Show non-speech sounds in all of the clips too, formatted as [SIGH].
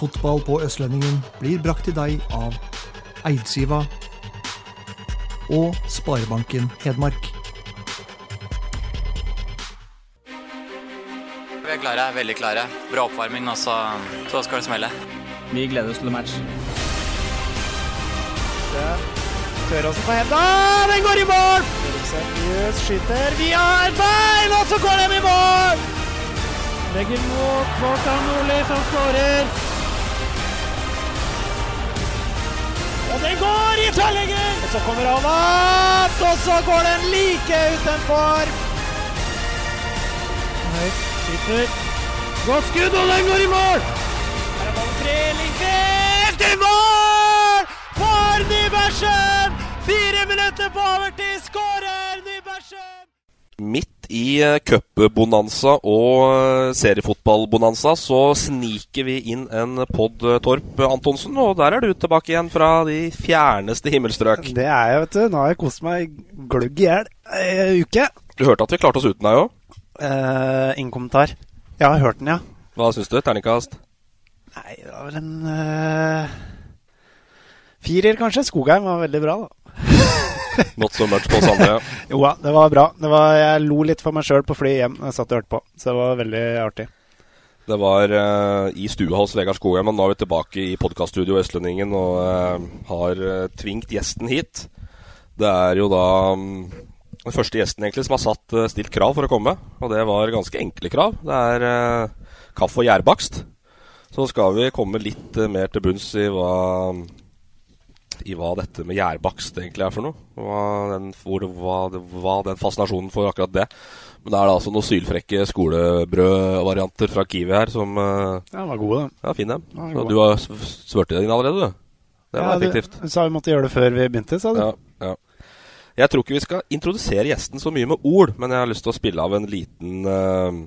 Fotball på Østlendingen blir brakt til deg av Eidsiva og Sparebanken Hedmark. Vi er klare, veldig klare. Bra oppvarming, og så, så skal det smelle. Vi gleder oss til match. Tør på henda, den går i mål! Seriøst skyter Vi et bein, og så går den i mål! Legger mot Kvartan Nordli, som skårer. Og den går i tverrlegger! Og så kommer han opp, og så går den like utenfor. Høyt, skyter. Godt skudd, og den går i mål! Her er ballen tre, Lindgren i mål! For Nybergsen! Fire minutter på overtid, skårer Nybergsen! Midt i eh, cupbonanza og eh, seriefotballbonanza så sniker vi inn en pod, eh, Torp Antonsen. Og der er du tilbake igjen fra de fjerneste himmelstrøk. Det er jeg, vet du. Nå har jeg kost meg gløgg i hjel ei uke. Du hørte at vi klarte oss uten deg òg? Eh, ingen kommentar. Jeg har hørt den, ja. Hva syns du? Terningkast? Nei, det var vel en uh, firer, kanskje. Skogheim var veldig bra, da. [LAUGHS] Not so much på oss andre. [LAUGHS] Jo da, det var bra. Det var, jeg lo litt for meg sjøl på flyet hjem. Jeg satt og hørte på, så det var veldig artig. Det var eh, i stua hos Vegard Skogheim, men nå er vi tilbake i podkaststudio Østlendingen og eh, har uh, tvingt gjesten hit. Det er jo da um, den første gjesten egentlig som har satt, eh, stilt krav for å komme, og det var ganske enkle krav. Det er eh, kaffe og gjærbakst. Så skal vi komme litt eh, mer til bunns i hva i hva dette med gjærbakst egentlig er for noe. Hva den, hvor, hva, hva den fascinasjonen for akkurat det. Men det er da altså noen sylfrekke skolebrødvarianter fra Kiwi her som eh, Ja, den var gode, den. Ja, fin dem. Ja, Så du har svørt i deg inn allerede, du? Det var Ja, effektivt. Du sa vi måtte gjøre det før vi begynte, sa du. Ja, ja. Jeg tror ikke vi skal introdusere gjesten så mye med ord, men jeg har lyst til å spille av en liten uh,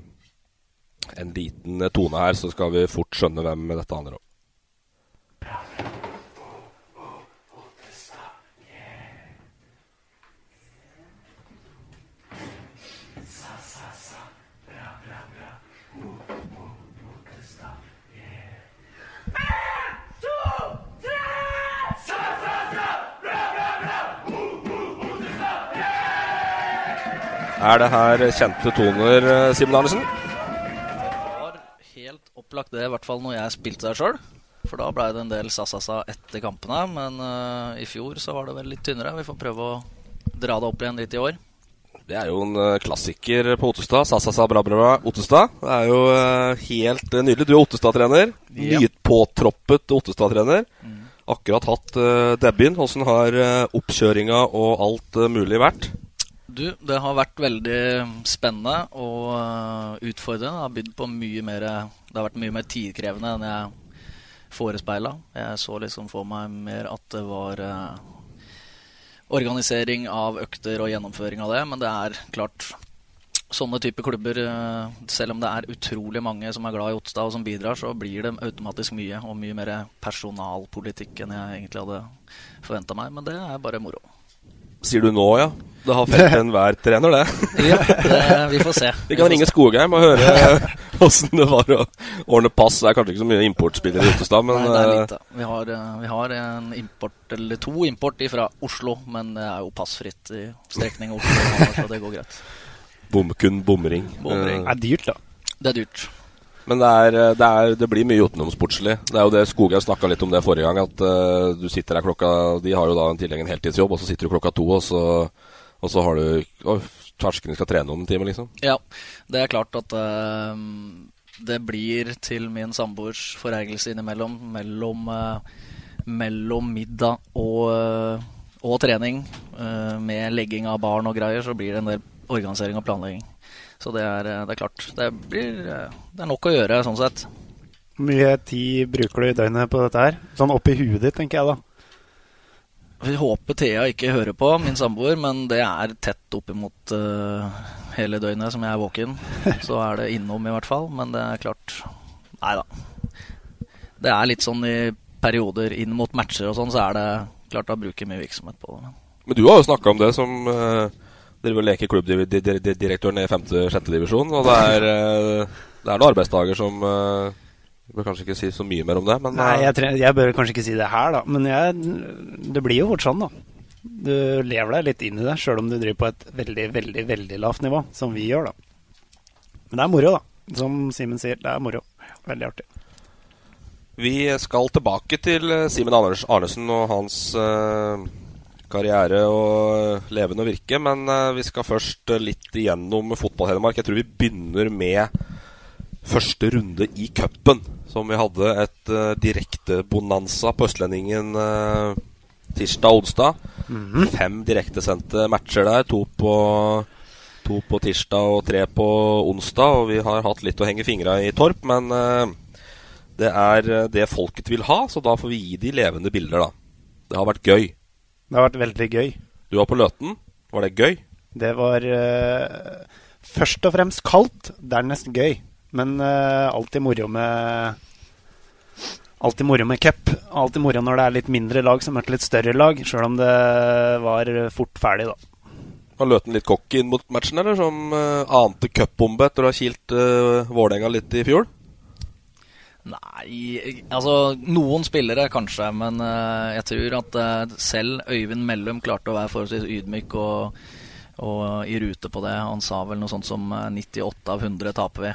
En liten eh, tone her, så skal vi fort skjønne hvem dette handler om. Er det her kjente toner, eh, Simen Arnesen? Det var helt opplagt det, i hvert fall når jeg spilte der sjøl. For da blei det en del sa-sa-sa etter kampene. Men uh, i fjor så var det vel litt tynnere. Vi får prøve å dra det opp igjen litt i år. Det er jo en eh, klassiker på Ottestad. Sa-sa-sa, bra-bra, Ottestad. Det er jo helt nydelig. Du er Ottestad-trener. Ja. Nypåtroppet Ottestad-trener. Akkurat hatt uh, debuten. Åssen har uh, oppkjøringa og alt uh, mulig vært? Du, det har vært veldig spennende og eh, utfordrende. Det har bydd på mye mer Det har vært mye mer tidkrevende enn jeg forespeila. Jeg så liksom for meg mer at det var eh, organisering av økter og gjennomføring av det, men det er klart Sånne type klubber, eh, selv om det er utrolig mange som er glad i Otstad og som bidrar, så blir det automatisk mye, og mye mer personalpolitikk enn jeg egentlig hadde forventa meg. Men det er bare moro. Sier du nå, ja? Det har felt [LAUGHS] enhver trener, det. Ja, det, vi får se. Vi kan ringe Skogheim og høre [LAUGHS] åssen det var å ordne pass. Det er kanskje ikke så mye importspillere i Ottestad, men Nei, det er eh, lite. Vi har, eh, vi har en import, eller to import fra Oslo, men det er jo passfritt i strekning Oslo, så det går greit. Bomkun bomring. Bomring. Det er dyrt, da. Det er dyrt. Men det, er, det, er, det blir mye utenomsportslig. Det er jo det Skoghaug snakka litt om det forrige gang. At uh, du sitter der klokka De har jo da en tillegg en heltidsjobb, og så sitter du klokka to, og så, og så har du Å, Terskelen skal trene om en time, liksom. Ja, det er klart at uh, det blir til min samboers forergelse innimellom. Mellom, uh, mellom middag og, eh, og trening, eh, med legging av barn og greier, så blir det en del organisering og planlegging. Så det er, eh, det er klart. Det, blir, eh, det er nok å gjøre, sånn sett. Hvor mye tid bruker du i døgnet på dette her? Sånn oppi huet ditt, tenker jeg da. Vi håper Thea ikke hører på, min samboer, men det er tett oppimot uh, hele døgnet som jeg er våken. [LAUGHS] Så er det innom, i hvert fall. Men det er klart Nei da. Det er litt sånn i perioder inn mot matcher og sånn, så er det klart da bruker mye virksomhet på det. Men du har jo snakka om det som uh, Dere og leker klubbdirektøren i femte-sjette divisjon. Og det er, uh, det er noen arbeidsdager som jeg Du bør kanskje ikke si så mye mer om det, men Nei, jeg, trenger, jeg, bør kanskje ikke si det her, da. Men jeg, det blir jo fort sånn, da. Du lever deg litt inn i det, sjøl om du driver på et veldig, veldig, veldig lavt nivå, som vi gjør, da. Men det er moro, da. Som Simen sier, det er moro. Veldig artig. Vi skal tilbake til Simen Arnesen og hans uh, karriere og levende virke. Men uh, vi skal først uh, litt igjennom fotball-Hedmark. Jeg tror vi begynner med første runde i cupen. Som vi hadde et uh, direkte bonanza på Østlendingen tirsdag og onsdag. Mm -hmm. Fem direktesendte matcher der. To på, to på tirsdag og tre på onsdag. Og vi har hatt litt å henge fingra i Torp, men det er det folket vil ha, så da får vi gi de levende bilder, da. Det har vært gøy. Det har vært veldig gøy. Du var på Løten. Var det gøy? Det var uh, først og fremst kaldt, dernest gøy. Men uh, alltid moro med Alltid moro med cup. Alltid moro når det er litt mindre lag som møter litt større lag, sjøl om det var fort ferdig, da. Var Løten litt cocky inn mot matchen, eller? Som uh, ante cupbombe etter å ha kilt uh, Vålerenga litt i fjor? Nei, altså noen spillere kanskje, men uh, jeg tror at uh, selv Øyvind Mellum klarte å være forholdsvis ydmyk og, og uh, i rute på det. Han sa vel noe sånt som 98 av 100 taper vi.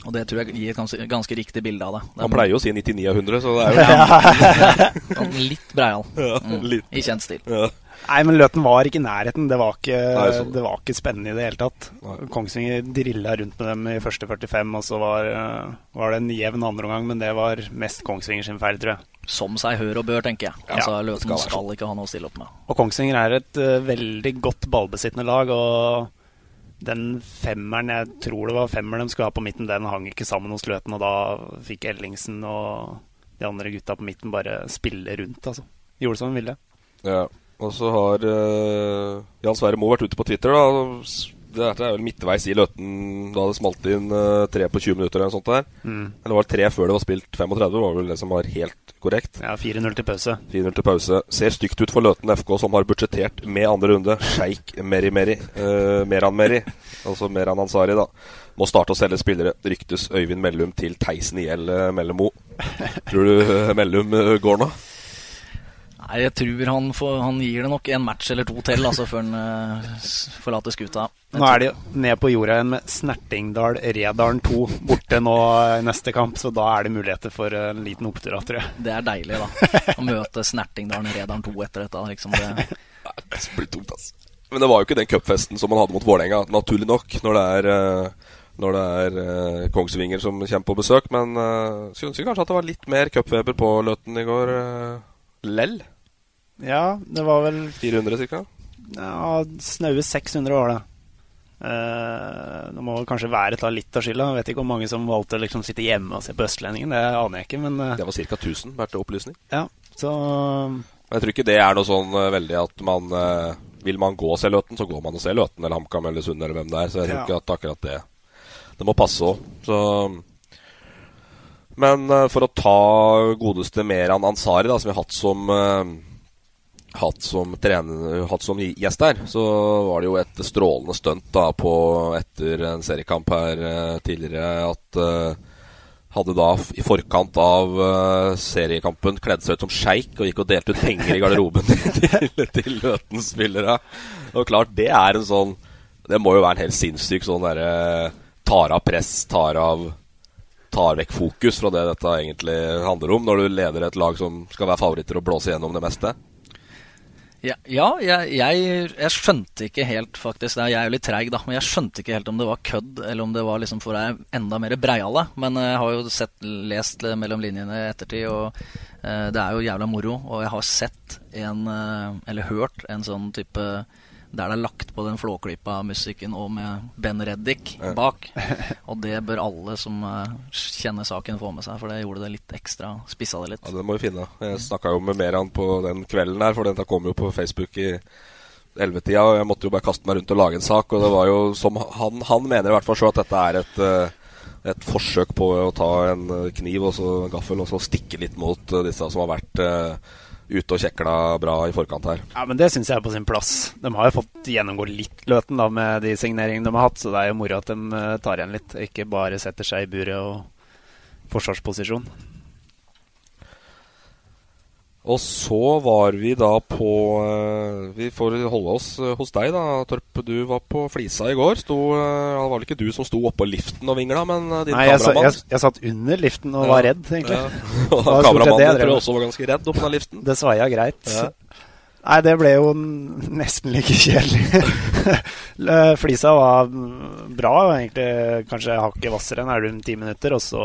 og det tror jeg gir et ganske, ganske riktig bilde av det. det Han pleier jo å si 99 av 100, så det er jo [LAUGHS] ja. Litt breial. [LAUGHS] Mm, I kjent stil. Ja. Nei, men Løten var ikke i nærheten. Det var ikke, Nei, det var ikke spennende i det hele tatt. Nei. Kongsvinger drilla rundt med dem i første 45, og så var, var det en jevn andreomgang, men det var mest Kongsvinger sin feil, tror jeg. Som seg hør og bør, tenker jeg. Ja, altså, Løten skal, skal, sånn. ikke ha noe å stille opp med. Og Kongsvinger er et uh, veldig godt ballbesittende lag, og den femmeren jeg tror det var femmeren de skulle ha på midten, den hang ikke sammen hos Løten, og da fikk Ellingsen og de andre gutta på midten bare spille rundt, altså. Gjorde som de ville. Ja. Og så har uh, Jan Sverre Moe vært ute på Twitter. da Dette er vel midtveis i Løten da det smalt inn uh, tre på 20 minutter. Eller, sånt der. Mm. eller var det tre før det var spilt 35? var vel det som var helt korrekt. Ja, 4-0 til pause. 4-0 til pause Ser stygt ut for Løten FK, som har budsjettert med andre runde. Sjeik Meri Meri. Uh, Meran Meri. Altså Meran Ansari, da. Må starte å selge spillere. Ryktes Øyvind Mellum til Theisen IL Mellemo. Tror du Mellum går nå? Nei, jeg tror han, får, han, gir det nok en match eller to til altså, før han uh, forlater skuta. nå er de ned på jorda igjen med Snertingdal Redalen 2 borte nå i neste kamp, så da er det muligheter for en liten opptur, tror jeg. Det er deilig, da. Å møte Snertingdalen Redalen 2 etter dette. Liksom det. det blir tungt, altså. Men det var jo ikke den cupfesten som man hadde mot Vålerenga, naturlig nok, når det er når det er uh, Kongsvinger som kommer på besøk. Men uh, syns kanskje at det var litt mer cupfeber på Løten i går. Uh, lell. Ja, det var vel 400 ca.? Ja, snaue 600 var det. Uh, det må kanskje være ta litt av skylda. Vet ikke hvor mange som valgte å liksom sitte hjemme og se på Østlendingen. Det aner jeg ikke, men uh, Det var ca. 1000, hvert opplysning. Ja, så Jeg tror ikke det er noe sånn uh, veldig at man Vil man gå og se Løten, så går man og ser Løten eller HamKam eller Sunn eller hvem det er. Så jeg tror ja. ikke at akkurat det Det må passe òg. Så Men for å ta godeste Meran Ansari, da, som vi har hatt som hatt som, som gjest her, så var det jo et strålende stunt da på etter en seriekamp her uh, tidligere at uh, hadde da i forkant av uh, seriekampen kledd seg ut som sjeik og gikk og delte ut penger i garderoben [LAUGHS] til, til Løtens spillere. Og klart, det er en sånn Det må jo være en helt sinnssyk sånn derre Tar av press, tar av Tar vekk fokus fra det dette egentlig handler om, når du leder et lag som skal være favoritter og blåse gjennom det meste. Ja, ja jeg, jeg, jeg, skjønte ikke helt, faktisk. Jeg er jo litt treig, da. Men jeg skjønte ikke helt om det var kødd, eller om det var liksom for deg enda mer breiale. Men jeg har jo sett, lest mellom linjene i ettertid, og uh, det er jo jævla moro. Og jeg har sett en, uh, eller hørt en sånn type der det er lagt på den Flåklypa-musikken og med Ben Reddik bak. [LAUGHS] Og det bør alle som eh, kjenner saken, få med seg, for det gjorde det litt ekstra. Spissa det litt. Ja, Det må vi finne. Jeg snakka jo med Meran på den kvelden her, for den kom jo på Facebook i ellevetida, og jeg måtte jo bare kaste meg rundt og lage en sak. Og det var jo som han, han mener i hvert fall så at dette er et eh, et forsøk på å ta en eh, kniv og så en gaffel og så stikke litt mot disse som har vært ute og kjekla bra i forkant her. Ja, men Det syns jeg er på sin plass. De har jo fått gjennomgå litt Løten da med de signeringene de har hatt, så det er jo moro at de tar igjen litt, ikke bare setter seg i buret og forsvarsposisjon. Og så var vi da på Vi får holde oss hos deg, da, Torp. Du var på Flisa i går. Sto, det var vel ikke du som sto oppå liften og vingla, men din Nei, jeg, kameramann? jeg, jeg, satt under liften og var redd, egentlig. Ja. [LAUGHS] [LAUGHS] Kameramannen tror jeg også var ganske redd oppå den liften. Det svaia greit. Ja. Nei, det ble jo nesten like kjedelig. [LAUGHS] Flisa var bra, egentlig kanskje hakket hvassere enn Elverum ti minutter, og så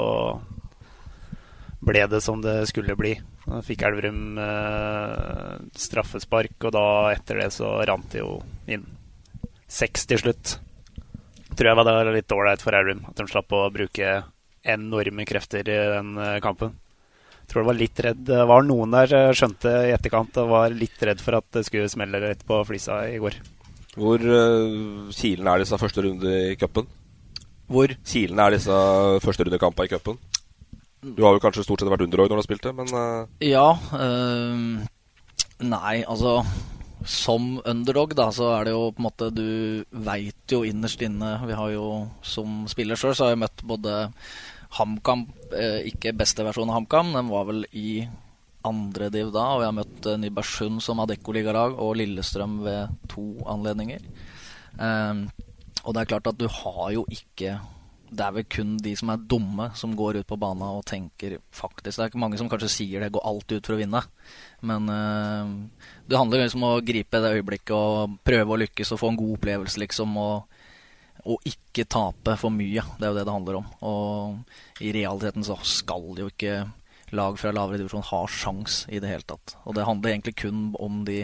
ble det som det skulle bli. Da fikk Elverum eh, straffespark, og da etter det så rant det jo inn. Seks til slutt. Tror jeg var det litt ålreit for Elverum, at de slapp å bruke enorme krefter i den eh, kampen. Tror det var litt redd Det var noen der eh, skjønte i etterkant og var litt redd for at det skulle smelle litt på flisa i går. Hvor uh, kilen er disse første runde i cupen? Hvor? Kilen er disse første rundekampene i cupen? Du har jo kanskje stort sett vært underdog når du har spilt det, men uh... Ja. Øh, nei, altså Som underdog, da, så er det jo på en måte Du veit jo innerst inne Vi har jo som spiller sjøl, så har jeg møtt både HamKam, eh, ikke beste versjon av HamKam, den var vel i andre div da, og jeg har møtt eh, Nybergsund som Adecco-ligalag, og Lillestrøm ved to anledninger. Um, og det er klart at du har jo ikke det er vel kun de som er dumme, som går ut på banen og tenker faktisk Det er ikke mange som kanskje sier det, går alt ut for å vinne. Men uh, det handler liksom om å gripe det øyeblikket og prøve å lykkes og få en god opplevelse, liksom. Og, og ikke tape for mye. Det er jo det det handler om. Og i realiteten så skal jo ikke lag fra lavere divisjon ha sjans i det hele tatt. Og det handler egentlig kun om de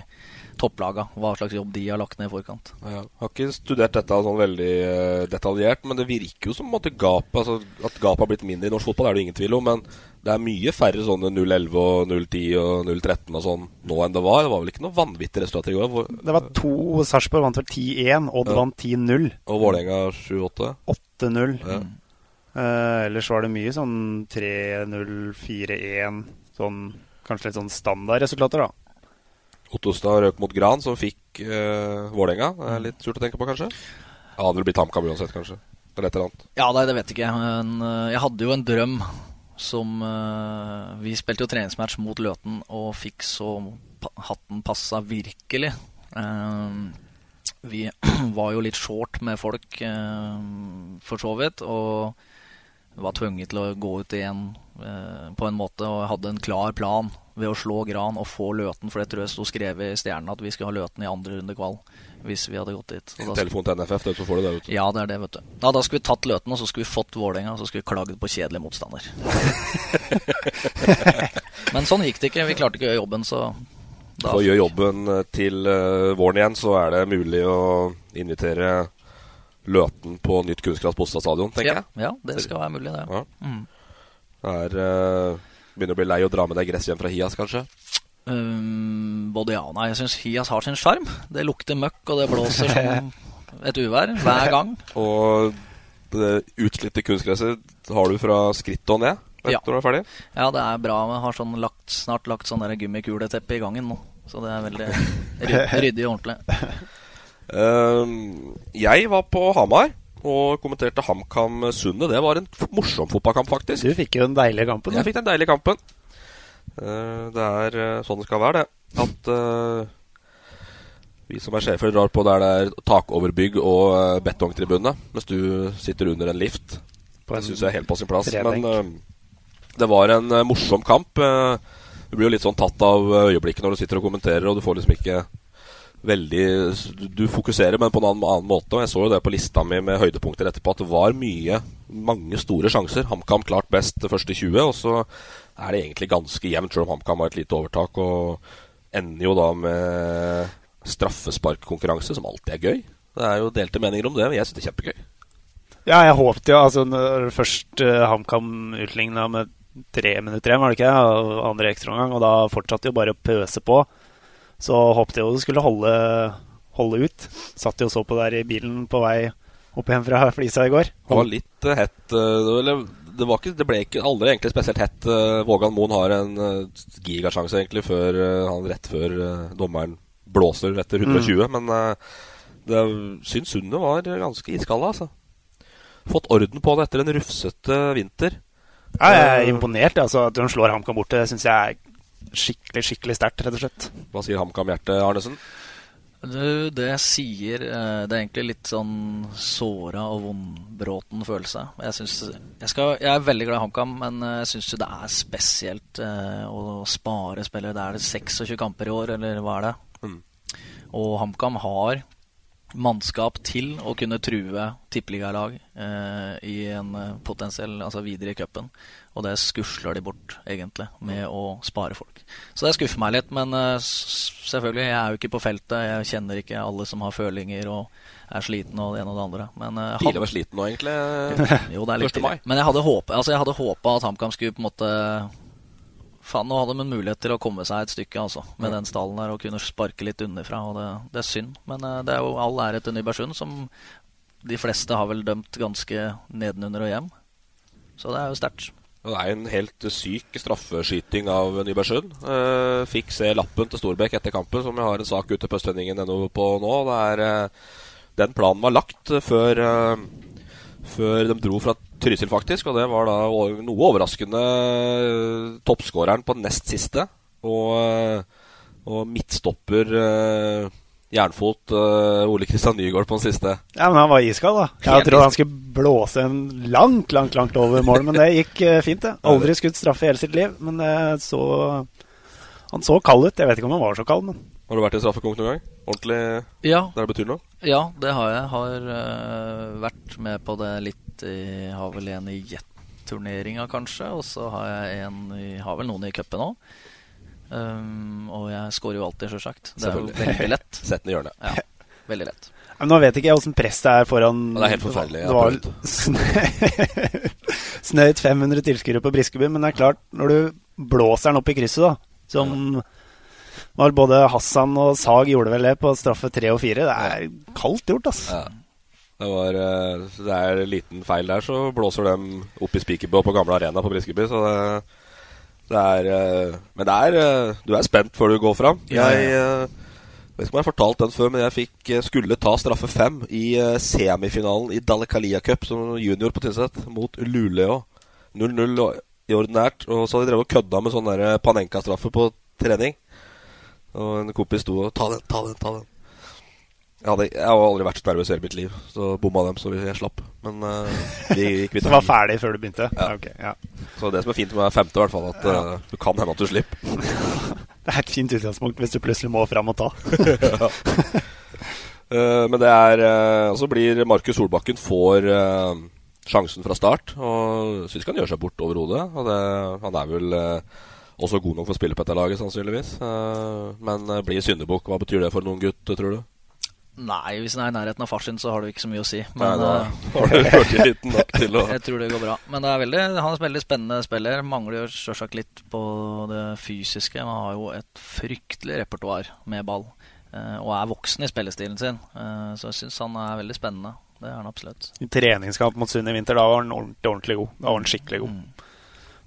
topplaga, hva slags jobb de har lagt ned i forkant. Ja, jeg har ikke studert dette sånn veldig uh, detaljert, men det virker jo som at gapet altså, at gap har blitt mindre i norsk fotball, det er det ingen tvil om. Men det er mye færre sånne 0-11 og 0-10 og 0-13 og sånn nå enn det var. Det var vel ikke noe vanvittig resultat i går? Hvor, det var to Sarpsborg vant vel 10-1, Odd ja. vant 10-0. Og Vålerenga 7-8? 8-0. Ja. Uh, ellers var det mye sånn 3-0, 4-1 Sånn kanskje litt sånn standardresultater, da. Ottostad røk mot Gran, som fikk uh, Vålerenga. Det er litt surt å tenke på, kanskje? Ja, det blitt HamKam uansett, kanskje. Eller et eller annet. Ja, nei, det vet jeg ikke. Men uh, jeg hadde jo en drøm som uh, Vi spilte jo treningsmatch mot Løten og fikk så hatten passa virkelig. Uh, vi [CLEARS THROAT] var jo litt short med folk, for så vidt. Og var tvunget til å gå ut igjen på en måte og hadde en klar plan ved å slå Gran og få Løten, for det tror jeg sto skrevet i stjernen at vi skulle ha Løten i andre runde kval. Hvis vi hadde gått dit. En telefon til NFF, det, så får du det ut. Ja, det er det, vet du. Ja, da skulle vi tatt Løten, og så skulle vi fått Vålerenga, og så skulle vi klagd på kjedelig motstander. [LAUGHS] Men sånn gikk det ikke. Vi klarte ikke å gjøre jobben, så da For å gjøre jobben eh, til uh, våren igjen, så er det mulig å invitere Løten på nytt kunstgras på Ostad stadion, tenker ja, jeg. Ja, det skal være mulig, det. Ja. Mm. Det er uh, Begynner å bli lei å dra med deg gress hjem fra Hias, kanskje? Um, både ja og nei. Jeg syns Hias har sin sjarm. Det lukter møkk, og det blåser som [LAUGHS] et uvær hver gang. og det utslitte kunstgresset har du fra skrittet og ned? Ja. Er ja, det er bra. Vi har sånn lagt, snart lagt sånn gummikuleteppe i gangen nå. Så det er veldig ryddig [LAUGHS] og ordentlig. Um, jeg var på Hamar og kommenterte HamKam Sundet. Det var en morsom fotballkamp, faktisk. Du fikk jo den deilige kampen. Jeg fikk den deilige kampen. Uh, det er uh, sånn det skal være, det. At uh, vi som er sjefer, drar på der det er takoverbygg og betongtribune, mens du sitter under en lift. En det syns jeg er helt på sin plass. Trebenk. Men det var en morsom kamp. du blir jo litt sånn tatt av øyeblikket når du sitter og kommenterer, og du får liksom ikke veldig Du fokuserer, men på en annen, annen, måte. Og jeg så jo det på lista mi med høydepunkter etterpå, at det var mye, mange store sjanser. HamKam klart best første 20, og så er det egentlig ganske jevnt, selv om HamKam har et lite overtak. Og ender jo da med straffesparkkonkurranse, som alltid er gøy. Det er jo delte meninger om det, men jeg syns det er kjempegøy. Ja, jeg håpet jo altså Når først uh, HamKam utligna med tre minutter igjen, var det ikke? Andre ekstraomgang, og da fortsatte jo bare å pøse på. Så håpte jeg jo det skulle holde, holde ut. Satt jo og så på der i bilen på vei opp igjen fra Flisa i går. Det var litt uh, hett. Eller det, var ikke, det ble ikke aldri egentlig spesielt hett. Uh, Vågan Moen har en gigasjanse egentlig før han rett før dommeren blåser etter 120. Mm. Men det syns Sundet var ganske iskalde, altså. Fått orden på det etter en rufsete vinter. Ja, jeg er imponert. Altså, at hun slår HamKam borte, syns jeg er skikkelig skikkelig sterkt, rett og slett. Hva sier HamKam-hjertet, Arnesen? Du, det jeg sier eh, Det er egentlig litt sånn såra og vondbråten følelse. Jeg, synes, jeg, skal, jeg, er veldig glad i HamKam, men eh, jeg syns det er spesielt eh, å spare spillere. Det er det 26 kamper i år, eller hva er det? Mm. Og HamKam har mannskap til å kunne true tippeligalag eh, i en eh, potensiell altså videre i cupen. Og det skusler de bort, egentlig, med å spare folk. Så det skuffer meg litt. Men eh, selvfølgelig, jeg er jo ikke på feltet. Jeg kjenner ikke alle som har følinger og er sliten og det ene og det andre. Men eh, å være sliten nå, egentlig. [LAUGHS] jo, det er litt tidlig. Men jeg hadde håpa altså, at HamKam skulle på en måte Faen, nå hadde de en mulighet til å komme seg et stykke altså, med ja. den stallen der og kunne sparke litt underfra. og Det, det er synd, men uh, det er jo all ære til Nybergsund, som de fleste har vel dømt ganske nedenunder og hjem. Så det er jo sterkt. Det er en helt syk straffeskyting av Nybergsund. Uh, fikk se lappen til Storbekk etter kampen, som jeg har en sak ute på østlendingen.no på nå. Er, uh, den planen var lagt før, før de dro fra Trysil, faktisk. Og det var da noe overraskende uh, toppskåreren på nest siste. Og, uh, og midtstopper uh, jernfot uh, Ole Kristian Nygaard på den siste. Ja, men han var iskald, da. Jeg trodde han skulle blåse en langt, langt langt over mål, men det gikk uh, fint, det. Aldri skutt straffe i hele sitt liv, men det så Han så kald ut. Jeg vet ikke om han var så kald, men Har du vært i straffekonk noen gang? Ordentlig ja. der det betyr noe? Ja, det har jeg. Har uh, vært med på det litt jeg har vel en i Jet-turneringa, kanskje. Og så har jeg en i, har vel noen i cupen òg. Um, og jeg scorer jo alltid, sjølsagt. Det er jo veldig lett. [LAUGHS] Sett den i hjørnet. Ja, veldig lett. Men nå vet ikke jeg åssen press det er foran Det er helt forferdelig. Det var [LAUGHS] snøyt 500 tilskuere på Briskeby, men det er klart, når du blåser den opp i krysset, da, som var både Hassan og Sag gjorde vel det på straffe tre og fire, det er kaldt gjort, altså. Ja. Det, var, eh, det er en liten feil der, så blåser de opp i Spikerbø på gamle arena på Briskeby. Så det, det, er eh, Men det er eh, Du er spent før du går fram. Jeg vet ikke om jeg har fortalt den før, men jeg fikk, skulle ta straffe fem i semifinalen i Dalekalia Cup som junior på Tynset mot Luleå. 0-0 i ordinært. Og så hadde de drevet og kødda med sånn Panenka-straffe på trening. Og en kompis sto og 'ta den, ta den', ta den. Jeg, hadde, jeg har aldri vært så nervøs i hele mitt liv, så bomma dem så jeg slapp. Men uh, vi gikk [LAUGHS] Så var ferdig før du begynte? Ja. Okay, ja. Så det som er fint med femte, i hvert fall, at uh, du kan hende at du slipper. [LAUGHS] det er et fint utgangspunkt hvis du plutselig må fram og ta. [LAUGHS] uh, men det er uh, så blir Markus Solbakken får sjansen fra start, og syns ikke han gjør seg bort over hodet. Han er vel også god nok for å spille på dette laget, sannsynligvis. men blir syndebukk, hva betyr det for noen gutt, tror du? Nei, hvis den er i nærheten av far sin, så har det ikke så mye å si. Men, Nei, da [LAUGHS] har du nok til å [LAUGHS] Jeg tror det går bra. Men det er veldig, han er en veldig spennende spiller. Mangler jo selvsagt litt på det fysiske. Han har jo et fryktelig repertoar med ball. Eh, og er voksen i spillestilen sin. Eh, så jeg syns han er veldig spennende. Det er han absolutt. I treningskamp mot Sunn i vinter, da var han ordentlig, ordentlig god. Da var han skikkelig god. Mm.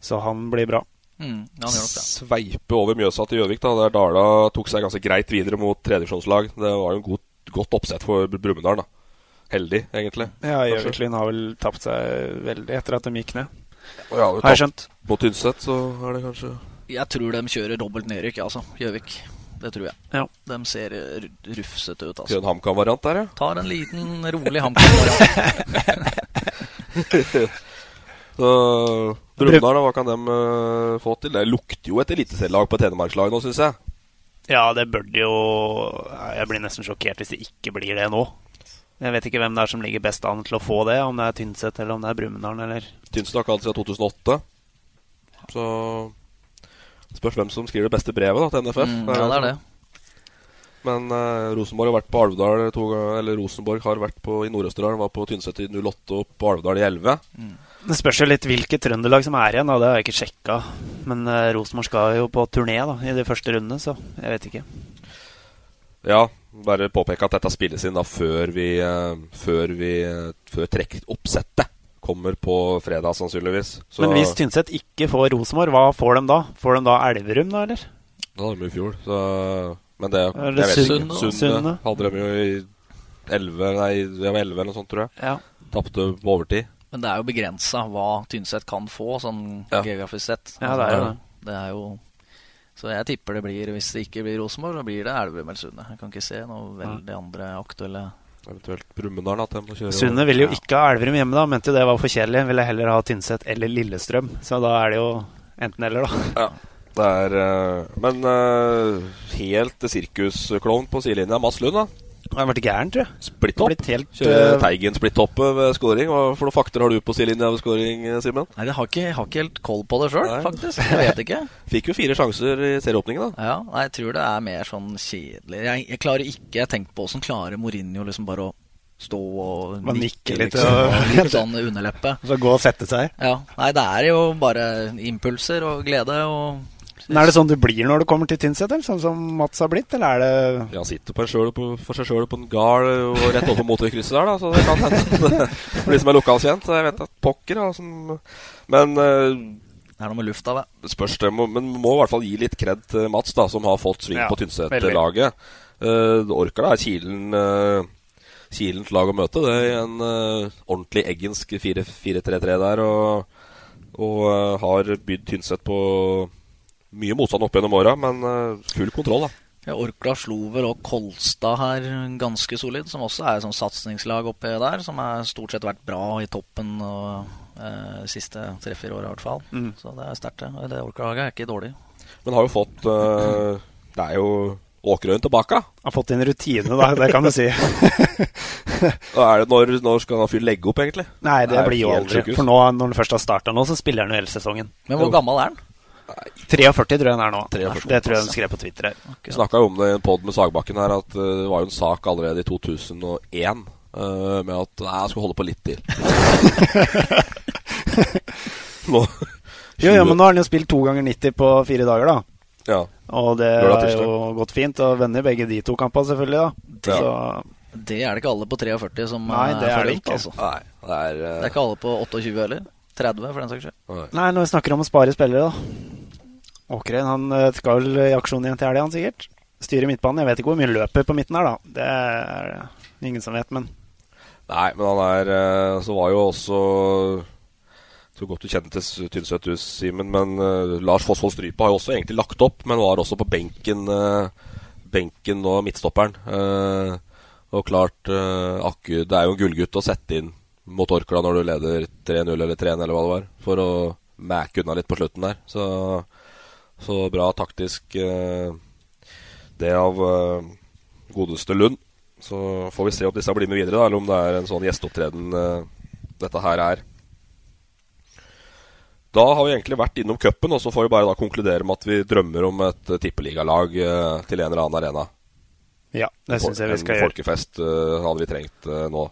Så han blir bra. Mm, ja, Sveipe over Mjøsa til Gjøvik, da, der Dala tok seg ganske greit videre mot tredjevisjonslag. Det var jo en god godt oppsett for Brumunddal. Heldig, egentlig. Ja, Gjøviklyn har vel tapt seg veldig etter at de gikk ned. Ja, har jeg skjønt. På Tynset så er det kanskje Jeg tror de kjører dobbelt nedrykk, altså. Gjøvik. Det tror jeg. Ja. De ser rufsete ut. altså. En HamKam-variant der, ja? Tar en liten, rolig HamKam-variant. [LAUGHS] så Brumunddal, hva kan de uh, få til? Det lukter jo et eliteserielag på et hedmarkslag nå, syns jeg. Ja, det bør det jo Jeg blir nesten sjokkert hvis det ikke blir det nå. Jeg vet ikke hvem det er som ligger best an til å få det. Om det er Tynset eller om det er Brumunddal. Eller... Tynset har ikke hatt siden 2008. Så spørs hvem som skriver det beste brevet da, til NFF. Mm, ja, det er det. Men uh, Rosenborg har vært på Alvdal to ganger Eller Rosenborg har vært på, i Nord-Østerdal. Var på Tynset i 08 og på Alvdal i 11. Det spørs jo litt hvilket Trøndelag som er igjen, da. det har jeg ikke sjekka. Men uh, Rosenborg skal jo på turné da, i de første rundene, så jeg vet ikke. Ja, bare påpeke at dette spilles inn da før vi uh, Før vi uh, Før trekkoppsettet kommer på fredag, sannsynligvis. Så, Men hvis Tynset ikke får Rosenborg, hva får de da? Får de da Elverum, da, eller? Da hadde de i fjor, så Men det, det jeg vet ikke. Sunne hadde de jo i 11 Nei, det var 11 eller noe sånt, tror jeg. Ja. Tapte på overtid. Men det er jo begrensa hva Tynset kan få, sånn Ja. geografisk sett. Ja, det er jo det. det er jo Så jeg tipper det blir, hvis det ikke blir Rosenborg, så blir det Elverum eller Sunne. Jeg kan ikke se noe veldig andre aktuelle Eventuelt Brumunddal. At de må kjøre Sunne ville jo ikke ha Elverum hjemme, da. Mente jo det var for kjedelig. Ville heller ha Tynset eller Lillestrøm. Så da er det jo enten-eller, da. Ja. Det er eh, Men eh, helt sirkusklovn på sidelinja. Mads Lund, da. Han har vært gæren, tror jeg. Splitt opp. Kjøre eh, Teigen Splitt opp ved scoring. Hva for noen fakter har du på sidelinja ved scoring, Simen? Nei, jeg har ikke, jeg har ikke helt koll på det sjøl, faktisk. Jeg vet ikke. [LAUGHS] Fikk jo fire sjanser i serieåpningen, da. Ja, nei, jeg tror det er mer sånn kjedelig. Jeg, jeg klarer ikke Jeg tenker på åssen klarer Mourinho liksom bare å stå og nikke nikke litt liksom, og- og litt sånn underleppe. [LAUGHS] Så gå og sette seg. Ja. Nei, det er jo bare impulser og glede og Men Er det sånn du blir når du kommer til Tynset. Sånn som Mats har blitt, eller er det Ja, han sitter på en sjøl, på, for seg sjøl på en gard og rett over motorkrysset der, da. Så det kan hende. [LAUGHS] For de som er lokalkjent. Jeg vet at pokker, da. Som, men eh, Det er noe med lufta, det. Spørs det. Men må i hvert fall gi litt kred til Mats, da, som har fått sving Ja, på. Tynset-laget. Uh, Orkla er Kilen uh, Kilens lag å møte. Det er en uh, ordentlig eggensk 4-3-3 der. Og, og uh, har bydd Tynset på mye motstand opp gjennom åra, men eh, full kontroll, da. Ja, Orkla slo vel og Kolstad her ganske solid, som også er et sånt satsingslag oppi der. Som har stort sett vært bra i toppen og, eh, siste tre-fire åra i hvert fall. Mm. Så det er sterkt, det. Det Orkla-laget er ikke dårlig. Men har jo fått eh, Det er jo Åkerøyen tilbake. Har fått inn rutine, da. Det kan du si. [LAUGHS] Er når, når skal han fyren legge opp, egentlig? Nei, det, det blir jo aldri. For nå, når han først har starta nå, så spiller han jo hele sesongen. Men hvor gammel er han? 43 tror jeg den er nå. 43. Det tror jeg de skrev på Twitter her. Vi snakka jo om det i en pod med Sagbakken her, at eh, det var jo en sak allerede i 2001 uh, med at nei, jeg skulle holde på litt til. [LAUGHS] nå, Jo, ja, men nå har han jo spilt to ganger 90 på fire dager, da. Ja. Og det har jo gått fint. Og venner begge de to kampene, selvfølgelig. da Ja. Så Det er det ikke alle på 43 som Nei, det er det forut, ikke. Altså. Nei, det er, uh... Det er ikke alle på 28 heller. 30, for den saks skyld. Nei, når vi snakker om å spare spillere, da. Åkrein han eh, skal vel i aksjon igjen til helga, han sikkert. Styrer midtbanen. Jeg vet ikke hvor mye løper på midten her, da. Det er det ingen som vet, men Nei, men han er eh, Så var jo også så tror godt du kjenner til Tynset, du, Simen, men uh, Lars Fossvold Strype har jo også egentlig lagt opp, men var også på benken uh, Benken og midtstopperen. Uh, og klart Akku Det er jo en gullgutt å sette inn mot Orkla når du leder 3-0 eller 3-1 eller hva det var, for å mæke unna litt på slutten der. Så, så bra taktisk eh, det av eh, godeste Lund. Så får vi se om disse blir med videre, da, eller om det er en sånn gjesteopptreden eh, dette her er. Da har vi egentlig vært innom cupen, og så får vi bare da konkludere med at vi drømmer om et tippeligalag til en eller annen arena. ja, det syns jeg vi skal gjøre. en folkefest hadde vi trengt nå.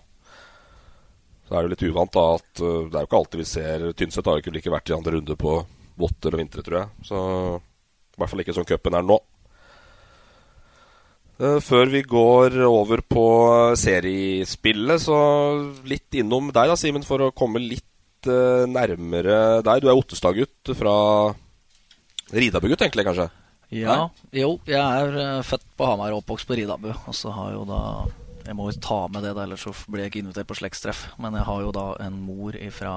Så er jo litt uvant da at eh, det er jo ikke alltid vi ser Tynset har jo ikke like vært i andre runde på votter og vintre, tror jeg. Så i hvert fall ikke som cupen er nå. Eh, Før vi går over på eh, seriespillet, så litt innom deg da, Simen, for å komme litt nærmere deg. Du er Ottestad-gutt fra Ridabu-gutt, egentlig, kanskje? Ja, jo, jeg er født på Hamar og oppvokst på Ridabu. Og så har jo da Jeg må jo ta med det, da, ellers så blir jeg ikke invitert på slektstreff. Men jeg har jo da en mor fra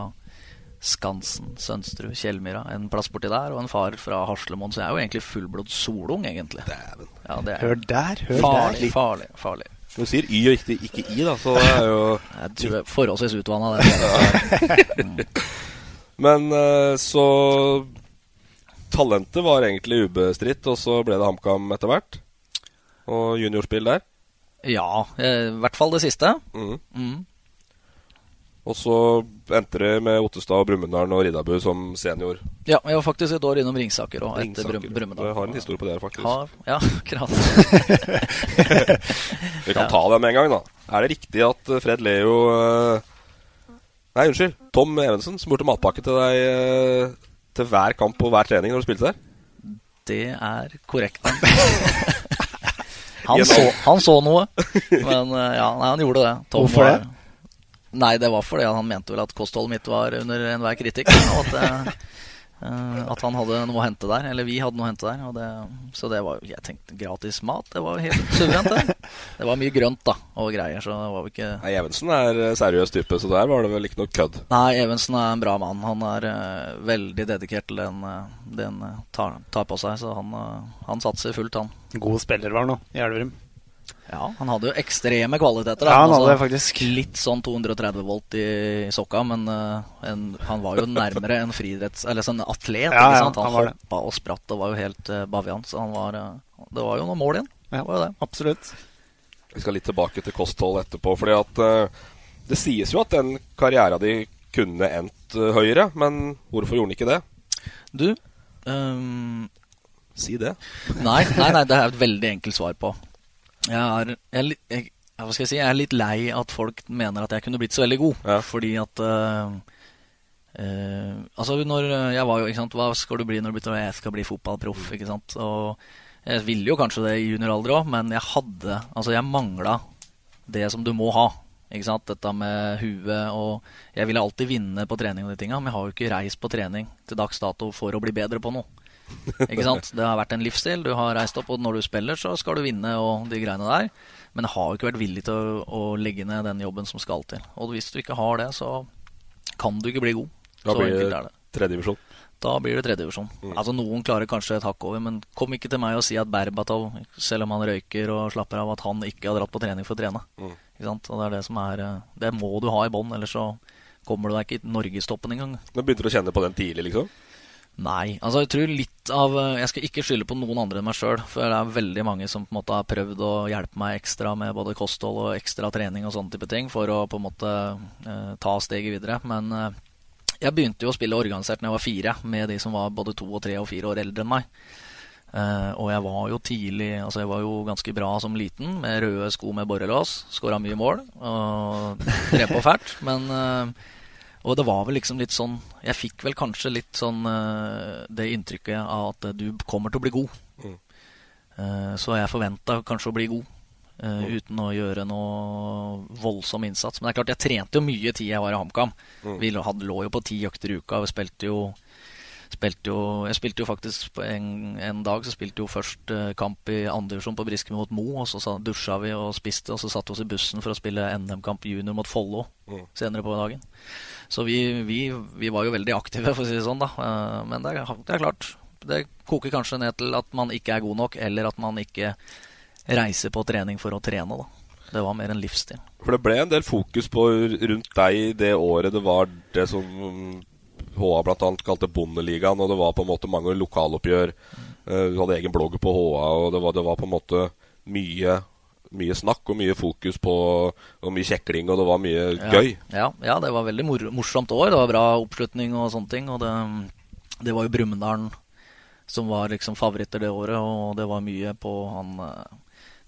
Skansen, Sønsterud, Kjellmyra, en plass borti der, og en far fra Haslemoen. Så jeg er jo egentlig fullblods solung, egentlig. Ja, det er Hør der, hør farlig, der. farlig, farlig. Du sier Y og ikke, ikke I, da, så det er jo [LAUGHS] Jeg tror jeg er forholdsvis utvanna, det. [LAUGHS] Men eh, så Talentet var egentlig ubestridt, og så ble det HamKam etter hvert. Og juniorspill der. Ja, eh, i hvert fall det siste. Mm. Mm. Og så endte det med Ottestad, Brumunddal og Riddabu som senior. Ja, jeg var faktisk et år innom Ringsaker òg, etter. Brum Brumunddal. Jeg har en historie på det her, faktisk. Har, ja, akkurat. [LAUGHS] Vi kan ta det med en gang, da. Er det riktig at eh, Fred Leo eh, Nei, unnskyld. Tom Evensen smurte matpakke til deg til hver kamp og hver trening når du spilte der? Det er korrekt. [LAUGHS] han, så, han så noe, men eh, ja, nei, han gjorde det. Tom Hvorfor var- det? Nei, det var fordi han mente vel at kostholdet mitt var under enhver kritikk. Og at, eh, eh, at han hadde noe å hente der. Eller vi hadde noe å hente der. Og det, så det var Jeg tenkte gratis mat. Det var jo helt suverent, det. [LAUGHS] Det var mye grønt da og greier, så det var jo ikke Nei, Evensen er eh, seriøs type, så der var det vel ikke noe kødd. Nei, Evensen er en bra mann. Han er uh, veldig dedikert til den, uh, den eh, tar, tar på seg. Så han, eh, han satser fullt, han. God spiller var han nå, i Elverum. Ja, han hadde jo ekstreme kvaliteter. Ja, han Altså, hadde det faktisk. Litt sånn 230 volt i, sokka, men uh, en, han var jo nærmere en friidretts... Eller sånn atlet. Ja, ikke sant? Han, han var hoppa og spratt og var jo helt uh, bavian. Så han var uh, Det var jo noen mål igjen. Ja, Det var jo det. absolutt. Vi skal litt tilbake til kosthold etterpå. fordi at Det sies jo at den karriera di kunne endt høyere, men hvorfor gjorde den ikke det? Du um Si det. Nei, nei, nei, det er et veldig enkelt svar på. Jeg er, jeg, jeg, hva skal jeg si, jeg er litt lei at folk mener at jeg kunne blitt så veldig god. Fordi at uh, uh, Altså, når jeg var jo ikke sant, Hva skal du bli når du blir Jeg skal bli fotballproff, ikke sant. Og jeg ville jo kanskje det i junioralder òg, men jeg hadde Altså, jeg mangla det som du må ha. Ikke sant? Dette med huet og Jeg ville alltid vinne på trening og de tinga, men jeg har jo ikke reist på trening til dags dato for å bli bedre på noe. Ikke sant? Det har vært en livsstil. Du har reist opp, og når du spiller, så skal du vinne og de greiene der. Men har jo ikke vært villig til å, å legge ned den jobben som skal til. Og hvis du ikke har det, så kan du ikke bli god. Da så blir det det. tredjedivisjon. Da blir det tredjedivisjon. Altså Noen klarer kanskje et hakk over, men kom ikke til meg og si at Berbatov, selv om han røyker og slapper av, at han ikke har dratt på trening for å trene. Mm. Ikke sant? Og Det er det som er eh, Det må du ha i bånn, ellers så kommer du deg ikke i norgestoppen engang. Nå begynte du å kjenne på den tidlig, liksom? Nei. altså Jeg tror litt av eh, Jeg skal ikke skylde på noen andre enn meg sjøl. For det er veldig mange som på en måte har prøvd å hjelpe meg ekstra med både kosthold og ekstra trening og sånne type ting for å på en måte eh, ta steget videre. Men eh, jeg begynte jo å spille organisert når jeg var fire, med de som var både to og tre og fire år eldre enn meg. Eh, og jeg var jo tidlig Altså jeg var jo ganske bra som liten, med røde sko med borrelås. Skåra mye mål og drev på fælt. Men eh, Og det var vel liksom litt sånn Jeg fikk vel kanskje litt sånn eh, det inntrykket av at du kommer til å bli god. Mm. Eh, så jeg forventa kanskje å bli god. Mm. uten å gjøre noe voldsom innsats. Men det er klart, jeg trente jo mye tid jeg var i HamKam. Mm. Vi hadde, lå jo på ti økter i uka. Vi spilte jo Spilte jo, jeg spilte jo faktisk på en, en dag så spilte jo først eh, kamp i andredivisjon på Briskeby mot Mo. Og så dusja vi og spiste, og så satte vi oss i bussen for å spille NM-kamp junior mot Follo Mm. senere på dagen. Så vi, vi, vi var jo veldig aktive, for å si det sånn. da Eh, Men det er, det er klart, det koker kanskje ned til at man ikke er god nok, eller at man ikke reiser på trening for å trene. da Det var mer en livsstil. For det ble en del fokus på rundt deg det året det var det som HA bl.a. kalte Bondeligaen, og det var på en måte mange lokaloppgjør. Eh, Du hadde egen blogg på HA, og det var, det var på en måte mye, mye snakk og mye fokus på Og mye kjekling, og det var mye Ja, gøy. Ja, ja, det var veldig mor morsomt år. Det var bra oppslutning og sånne ting. Og det, det var jo Brumunddal som var liksom favoritter det året, og det var mye på han eh,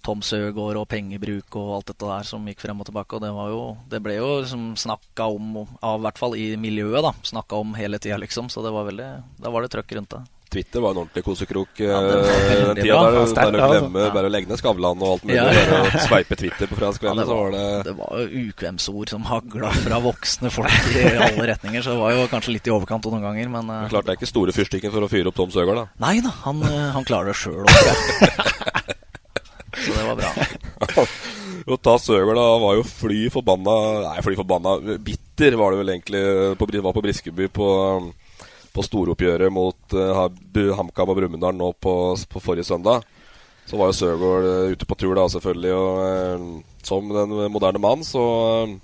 Tom Søgaard og pengebruk og alt dette der som gikk frem og tilbake. Og det, var jo, det ble jo liksom snakka om, av, i hvert fall i miljøet, da, snakka om hele tida, liksom. Så det var veldig, da var det trøkk rundt det. Twitter var en ordentlig kosekrok eh, Ja, var veldig den tida der. Ja, Bare sterkt, å glemme, ja. bare å legge ned Skavlan og alt mulig. Ja, ja, ja. Bare å sveipe Twitter på Ja, fredagskvelden, det, så var, var det det var jo ukvemsord som hagla fra voksne folk i alle retninger, så det var jo kanskje litt i overkant noen ganger, men men Klart det er ikke store fyrstikken for å fyre opp Tom Søgaard, da. Nei da, han, eh, han klarer det sjøl [LAUGHS] òg. Så det var bra. [LAUGHS] Å ta da var jo fly forbanna Nei, fly forbanna Bitter var det vel egentlig på, Var på Briskeby på, på storoppgjøret mot uh, HamKam og Brumunddal nå på, på forrige søndag. Så var jo Søgaard eh, ute på tur, da, selvfølgelig. Og eh, som den moderne mann så eh,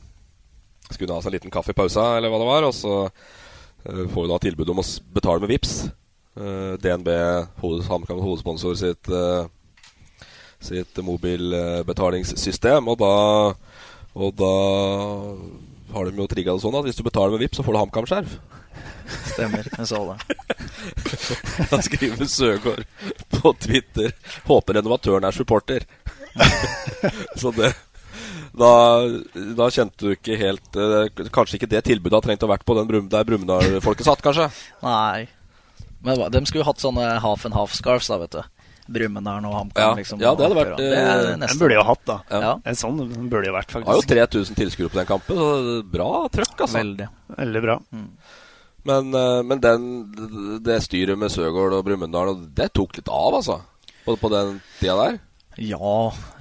skulle han ha seg en liten kaffe i pausa, eller hva det var. Og så får vi da tilbud om å betale med VIPS DNB, hoved, HamKam hovedsponsor sitt sitt mobilbetalingssystem. Og da, og da har de jo trigga det sånn at hvis du betaler med VIP, så får du HamKam-skjerf. Stemmer. Jeg så det. [LAUGHS] da skriver Søgaard på Twitter 'Håper renovatøren er supporter'. [LAUGHS] så det da, da, kjente du ikke helt eh, Kanskje ikke det tilbudet har trengt å vært på den Brum, der Brumunddal-folket satt, kanskje? Nei. Men de skulle hatt sånne half and half scarves, da, vet du. Brumunddal og HamKam. Ja. Liksom, ja, det hadde vært det er Den burde jo hatt, da. Ja. En sånn burde jo vært, faktisk. Har jo 3000 tilskuere på den kampen, så bra trøkk, altså. Veldig. Veldig bra. Mm. Men, eh, men den, det styret med Søgaard og Brumunddal, det tok litt av, altså? På, på den tida der? Ja.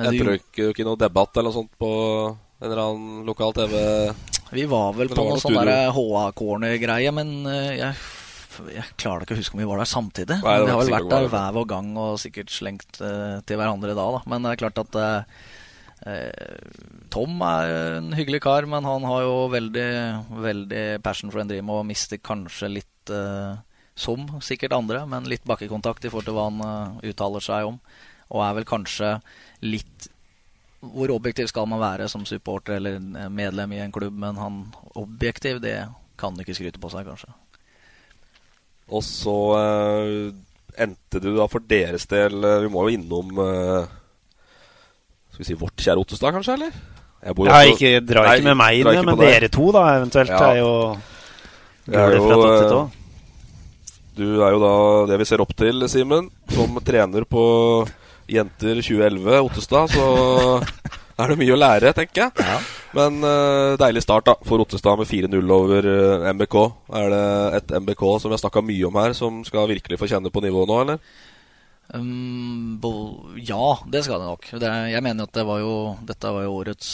Jeg tror ikke, ikke noe debatt eller noe sånt på en eller annen lokal TV? Vi var vel på noe sånn HA-corner-greie, men eh, jeg, jeg klarer ikke å huske om vi var der samtidig. Nei, vi har vel vært der hver vår gang og sikkert slengt uh, til hverandre da, da. Men det er klart at eh, eh, Tom er en hyggelig kar, men han har jo veldig, veldig passion for en dream og mister kanskje litt som sikkert andre, men litt bakkekontakt i forhold til hva han uttaler seg om. Og er vel kanskje litt Hvor objektiv skal man være som supporter eller medlem i en klubb? Men han objektiv, det kan du ikke skryte på seg, kanskje. Og så eh, endte du da for deres del eh, Vi må jo innom eh, Skal vi si vårt kjære Ottestad, kanskje? eller? Jeg bor Ja, også- ikke, dra Nei, ikke med meg inn, ikke men dere to, da, eventuelt, Ja. er jo er jo. Du er jo da det vi ser opp til, Simen. Som trener på Jenter 2011 Ottestad, så er det mye å lære, tenker jeg. Men uh, deilig start da for Ottestad med 4-0 over uh, MBK. Er det et MBK som vi har snakka mye om her, som skal virkelig få kjenne på nivået nå, eller? Um, bo, ja, det skal det nok. Det, jeg mener at det var jo, dette var jo årets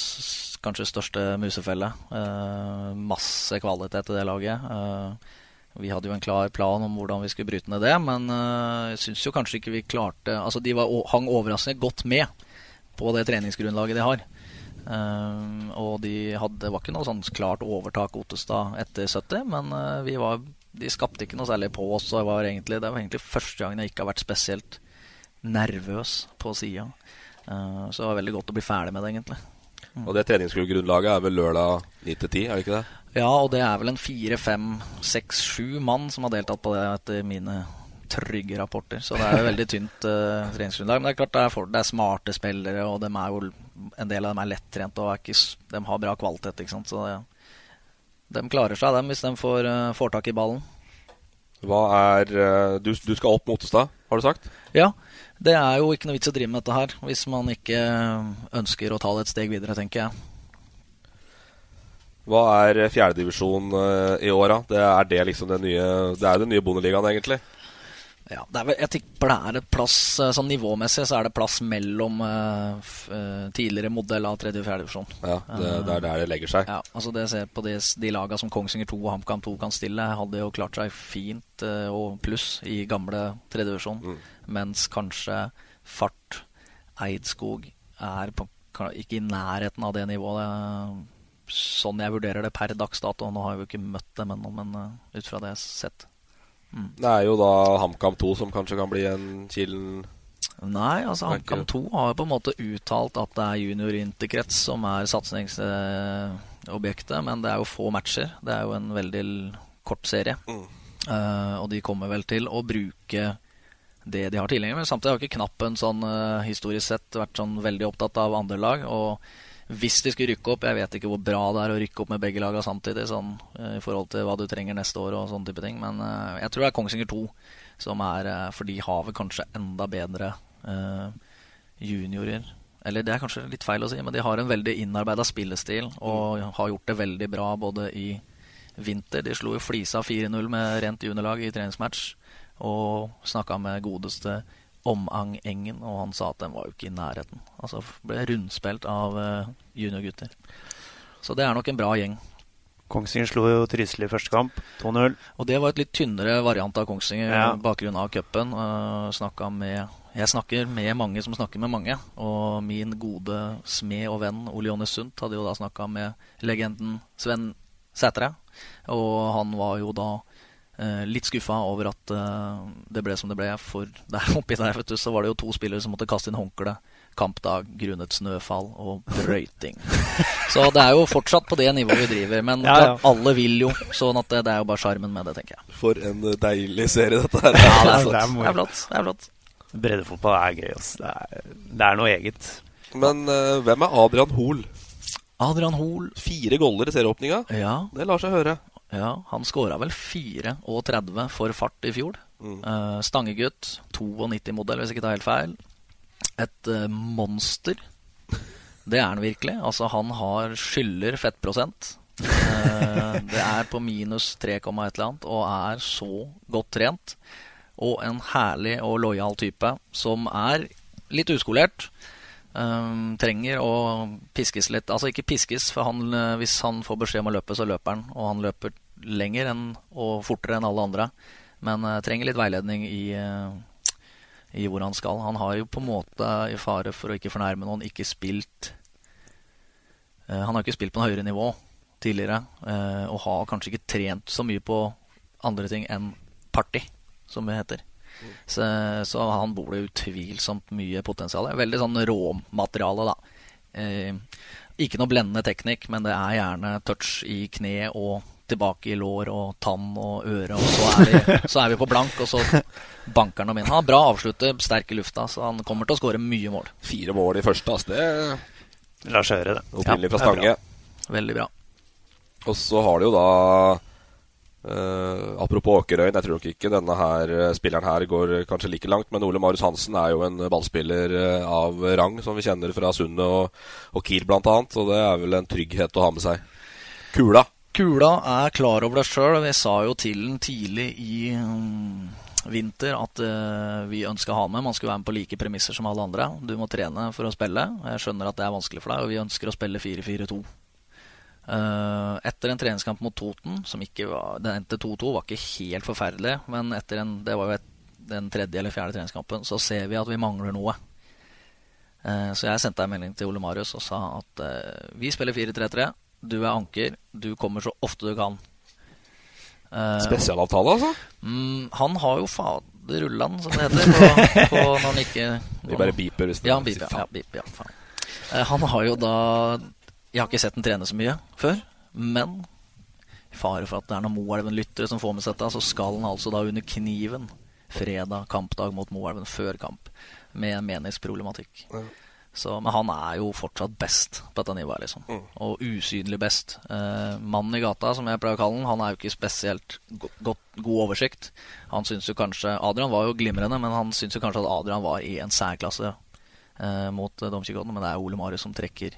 kanskje største musefelle. Uh, masse kvalitet i det laget. Uh, vi hadde jo en klar plan om hvordan vi skulle bryte ned det, men eh, jeg syns jo kanskje ikke vi klarte Altså, de var, hang overraskende godt med på det treningsgrunnlaget de har. Eh, og de hadde, var ikke noe sånn klart overtak Ottestad etter 70, men uh, vi var, de skapte ikke noe særlig på oss. Og det var egentlig, det var egentlig første gangen jeg ikke har vært spesielt nervøs på sida. Uh, så det var veldig godt å bli ferdig med det, egentlig. Og det treningsgrunnlaget er vel lørdag 9 til 10, er det ikke det? Ja, og det er vel en fire, fem, seks, sju mann som har deltatt på det etter mine trygge rapporter. Så det er veldig tynt uh, treningsgrunnlag. Men det er klart det er, for, det er smarte spillere, og er jo, en del av dem er lettrent og er ikke, de har bra kvalitet. ikke sant? Så det, de klarer seg, dem, hvis de får, uh, får tak i ballen. Hva er uh, du, du skal opp mot Ottestad, har du sagt? Ja, det er jo ikke noe vits å drive med dette her hvis man ikke ønsker å ta det et steg videre, tenker jeg. Hva er fjerdedivisjon i år, da? Det er det liksom det nye Det er den nye Bondeligaen, egentlig. Ja, det er vel, jeg tipper det er et plass eh, Sånn nivåmessig så er det plass mellom uh, tidligere modell av tredje og fjerde divisjon. Ja, det, det er der det legger seg. Ja, altså det ser på de, de laga som Kongsvinger 2 og HamKam 2 kan stille, hadde jo klart seg fint uh, og pluss i gamle tredje divisjon. Mm. Mens kanskje Fart, Eidskog er på, ikke i nærheten av det nivået. Sånn jeg vurderer det per dags dato. Nå har jeg jo ikke møtt dem ennå, men uh, ut fra det jeg har sett. Mm. Det er jo da HamKam 2 som kanskje kan bli en Kilen Nei, altså HamKam 2 har jo på en måte uttalt at det er junior-interkrets som er satsingsobjektet, men det er jo få matcher. Det er jo en veldig kort serie. Eh, og de kommer vel til å bruke det de har tilgjengelig. Men samtidig har ikke Knappen sånn uh, historisk sett vært sånn veldig opptatt av andre lag. Og hvis de skulle rykke opp Jeg vet ikke hvor bra det er å rykke opp med begge lagene samtidig, sånn, eh, i forhold til hva du trenger neste år og sånne type ting. Men eh, jeg tror det er Kongsvinger 2 som er eh, For de har vel kanskje enda bedre juniorer. Eller det er kanskje litt feil å si, men de har en veldig innarbeida spillestil og har gjort det veldig bra både i vinter. De slo jo Flisa 4-0 med rent juniorlag i treningsmatch. Og snakka med godeste Omang Engen, og han sa at den var jo ikke i nærheten. Altså ble rundspilt av eh, juniorgutter. Så det er nok en bra gjeng. Kongsvinger slo jo Trysil i første kamp, 2-0. Og det var et litt tynnere variant av Kongsvinger, Ja. bakgrunn av cupen. Med Jeg snakker med mange som snakker med mange. Og min gode smed og venn Ole Jonny Sundt hadde jo da snakka med legenden Sven Sætre. Og han var jo da eh, litt skuffa over at eh, det ble som det ble. For [LAUGHS] der oppi der vet du, så var det jo to spillere som måtte kaste inn håndkle kampdag grunnet snøfall og brøyting. [LAUGHS] Så det er jo fortsatt på det nivået vi driver. Men Ja, ja. alle vil jo, sånn at det, det er jo bare sjarmen med det, tenker jeg. For en eh, deilig serie dette her. [LAUGHS] Ja, det er flott. Det er Det er flott. Det er flott. Breddefotball er gøy. ass. Det, er, det er noe eget. Men uh, hvem er Adrian Hoel? Adrian Hoel. Fire goller i serieåpninga. Ja, Det lar seg høre. Ja han skåra vel 34 for fart i fjor. Eh, stangegutt. 92-modell, hvis jeg ikke tar helt feil. Et uh, monster. Det er han virkelig. Altså, han har skylder fettprosent. Eh, [LAUGHS] det er på minus 3, et eller annet, og er så godt trent. Og en herlig og lojal type som er litt uskolert. Um, trenger å piskes litt. Altså ikke piskes, for han, eh, hvis han får beskjed om å løpe, så løper han. Og han løper lenger enn, og fortere enn alle andre. Men uh, trenger litt veiledning i, uh, i hvor han skal. Han har jo på en måte, i fare for å ikke fornærme noen, ikke spilt uh, Han har ikke spilt på noe høyere nivå tidligere. og har kanskje ikke trent så mye på andre ting enn party, som det heter. Så, så han bor det utvilsomt mye potensial. Veldig sånn råmateriale, da. Eh, ikke noe blendende teknikk, men det er gjerne touch i kne og tilbake i lår og tann og øre. Og så er vi, så er vi på blank, og så banker han dem inn. Han har bra avslutter, sterk i lufta, så han kommer til å skåre mye mål. Fire mål i første, altså. Det La oss høre det. opprinnelig fra Ja, det bra. Stange. Veldig bra. Og så har du jo da eh, Apropos Åkerøyen, jeg tror nok ikke denne her eh, spilleren her går eh, kanskje like langt, men Ole Marius Hansen er jo en ballspiller av rang, som vi kjenner fra Sundet og, og Kiel bl.a., og det er vel en trygghet å ha med seg. Kula. Kula er klar over det sjøl. Vi sa jo til den tidlig i mm, vinter at uh, vi ønska ha med. Man skulle være med på like premisser som alle andre. Du må trene for å spille. Jeg skjønner at det er vanskelig for deg, og vi ønsker å spille 4-4-2. Eh, etter en treningskamp mot Toten, som ikke var Den endte 2-2, var ikke helt forferdelig, men etter en, det var jo et, den tredje eller fjerde treningskampen, så ser vi at vi mangler noe. Uh, så jeg sendte en melding til Ole Marius og sa at uh, vi spiller 4-3-3. Du er anker. Du kommer så ofte du kan. Spesialavtale, altså? Um, han har jo faderullan, som det heter, på, på når han ikke [LAUGHS] Vi bare beeper hvis det Ja, er- beep, ja, ja, ja faen. Han har jo da Jeg har ikke sett den trene så mye før, men i fare for at det er noen Moelven-lyttere som får med seg dette, så skal han altså da under kniven fredag, kampdag mot Moelven før kamp, med meningsproblematikk. meningsproblematikk. Så, men han er jo fortsatt best på dette nivået, liksom. Og usynlig best. Eh, mannen i gata, som jeg pleier å kalle han, han er jo ikke spesielt go godt, god oversikt. Han syns jo kanskje Adrian var jo glimrende, men han syns jo kanskje at Adrian var i en særklasse eh, mot uh, Domkirkeodden. Men det er Ole Marius som trekker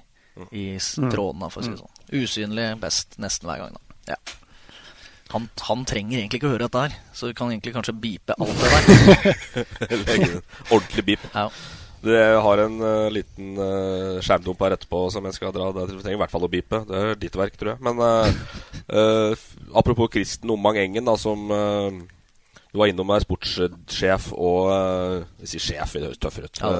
i Mm. trådene, for å si det sånn. Usynlig best nesten hver gang, da. Ja. Han, han trenger egentlig ikke å høre dette her, så vi kan egentlig kanskje beepe alt det der. [LAUGHS] Ordentlig beep. Ja. Det har en uh, liten uh, skjermdump her etterpå som jeg skal dra. Det trenger i hvert fall å beepe. Det er ditt verk, tror jeg. Men uh, eh, apropos Kristen Omang Engen, da, som du var innom her, sportssjef og uh, Jeg sier sjef, det høres tøffere ut. Ja,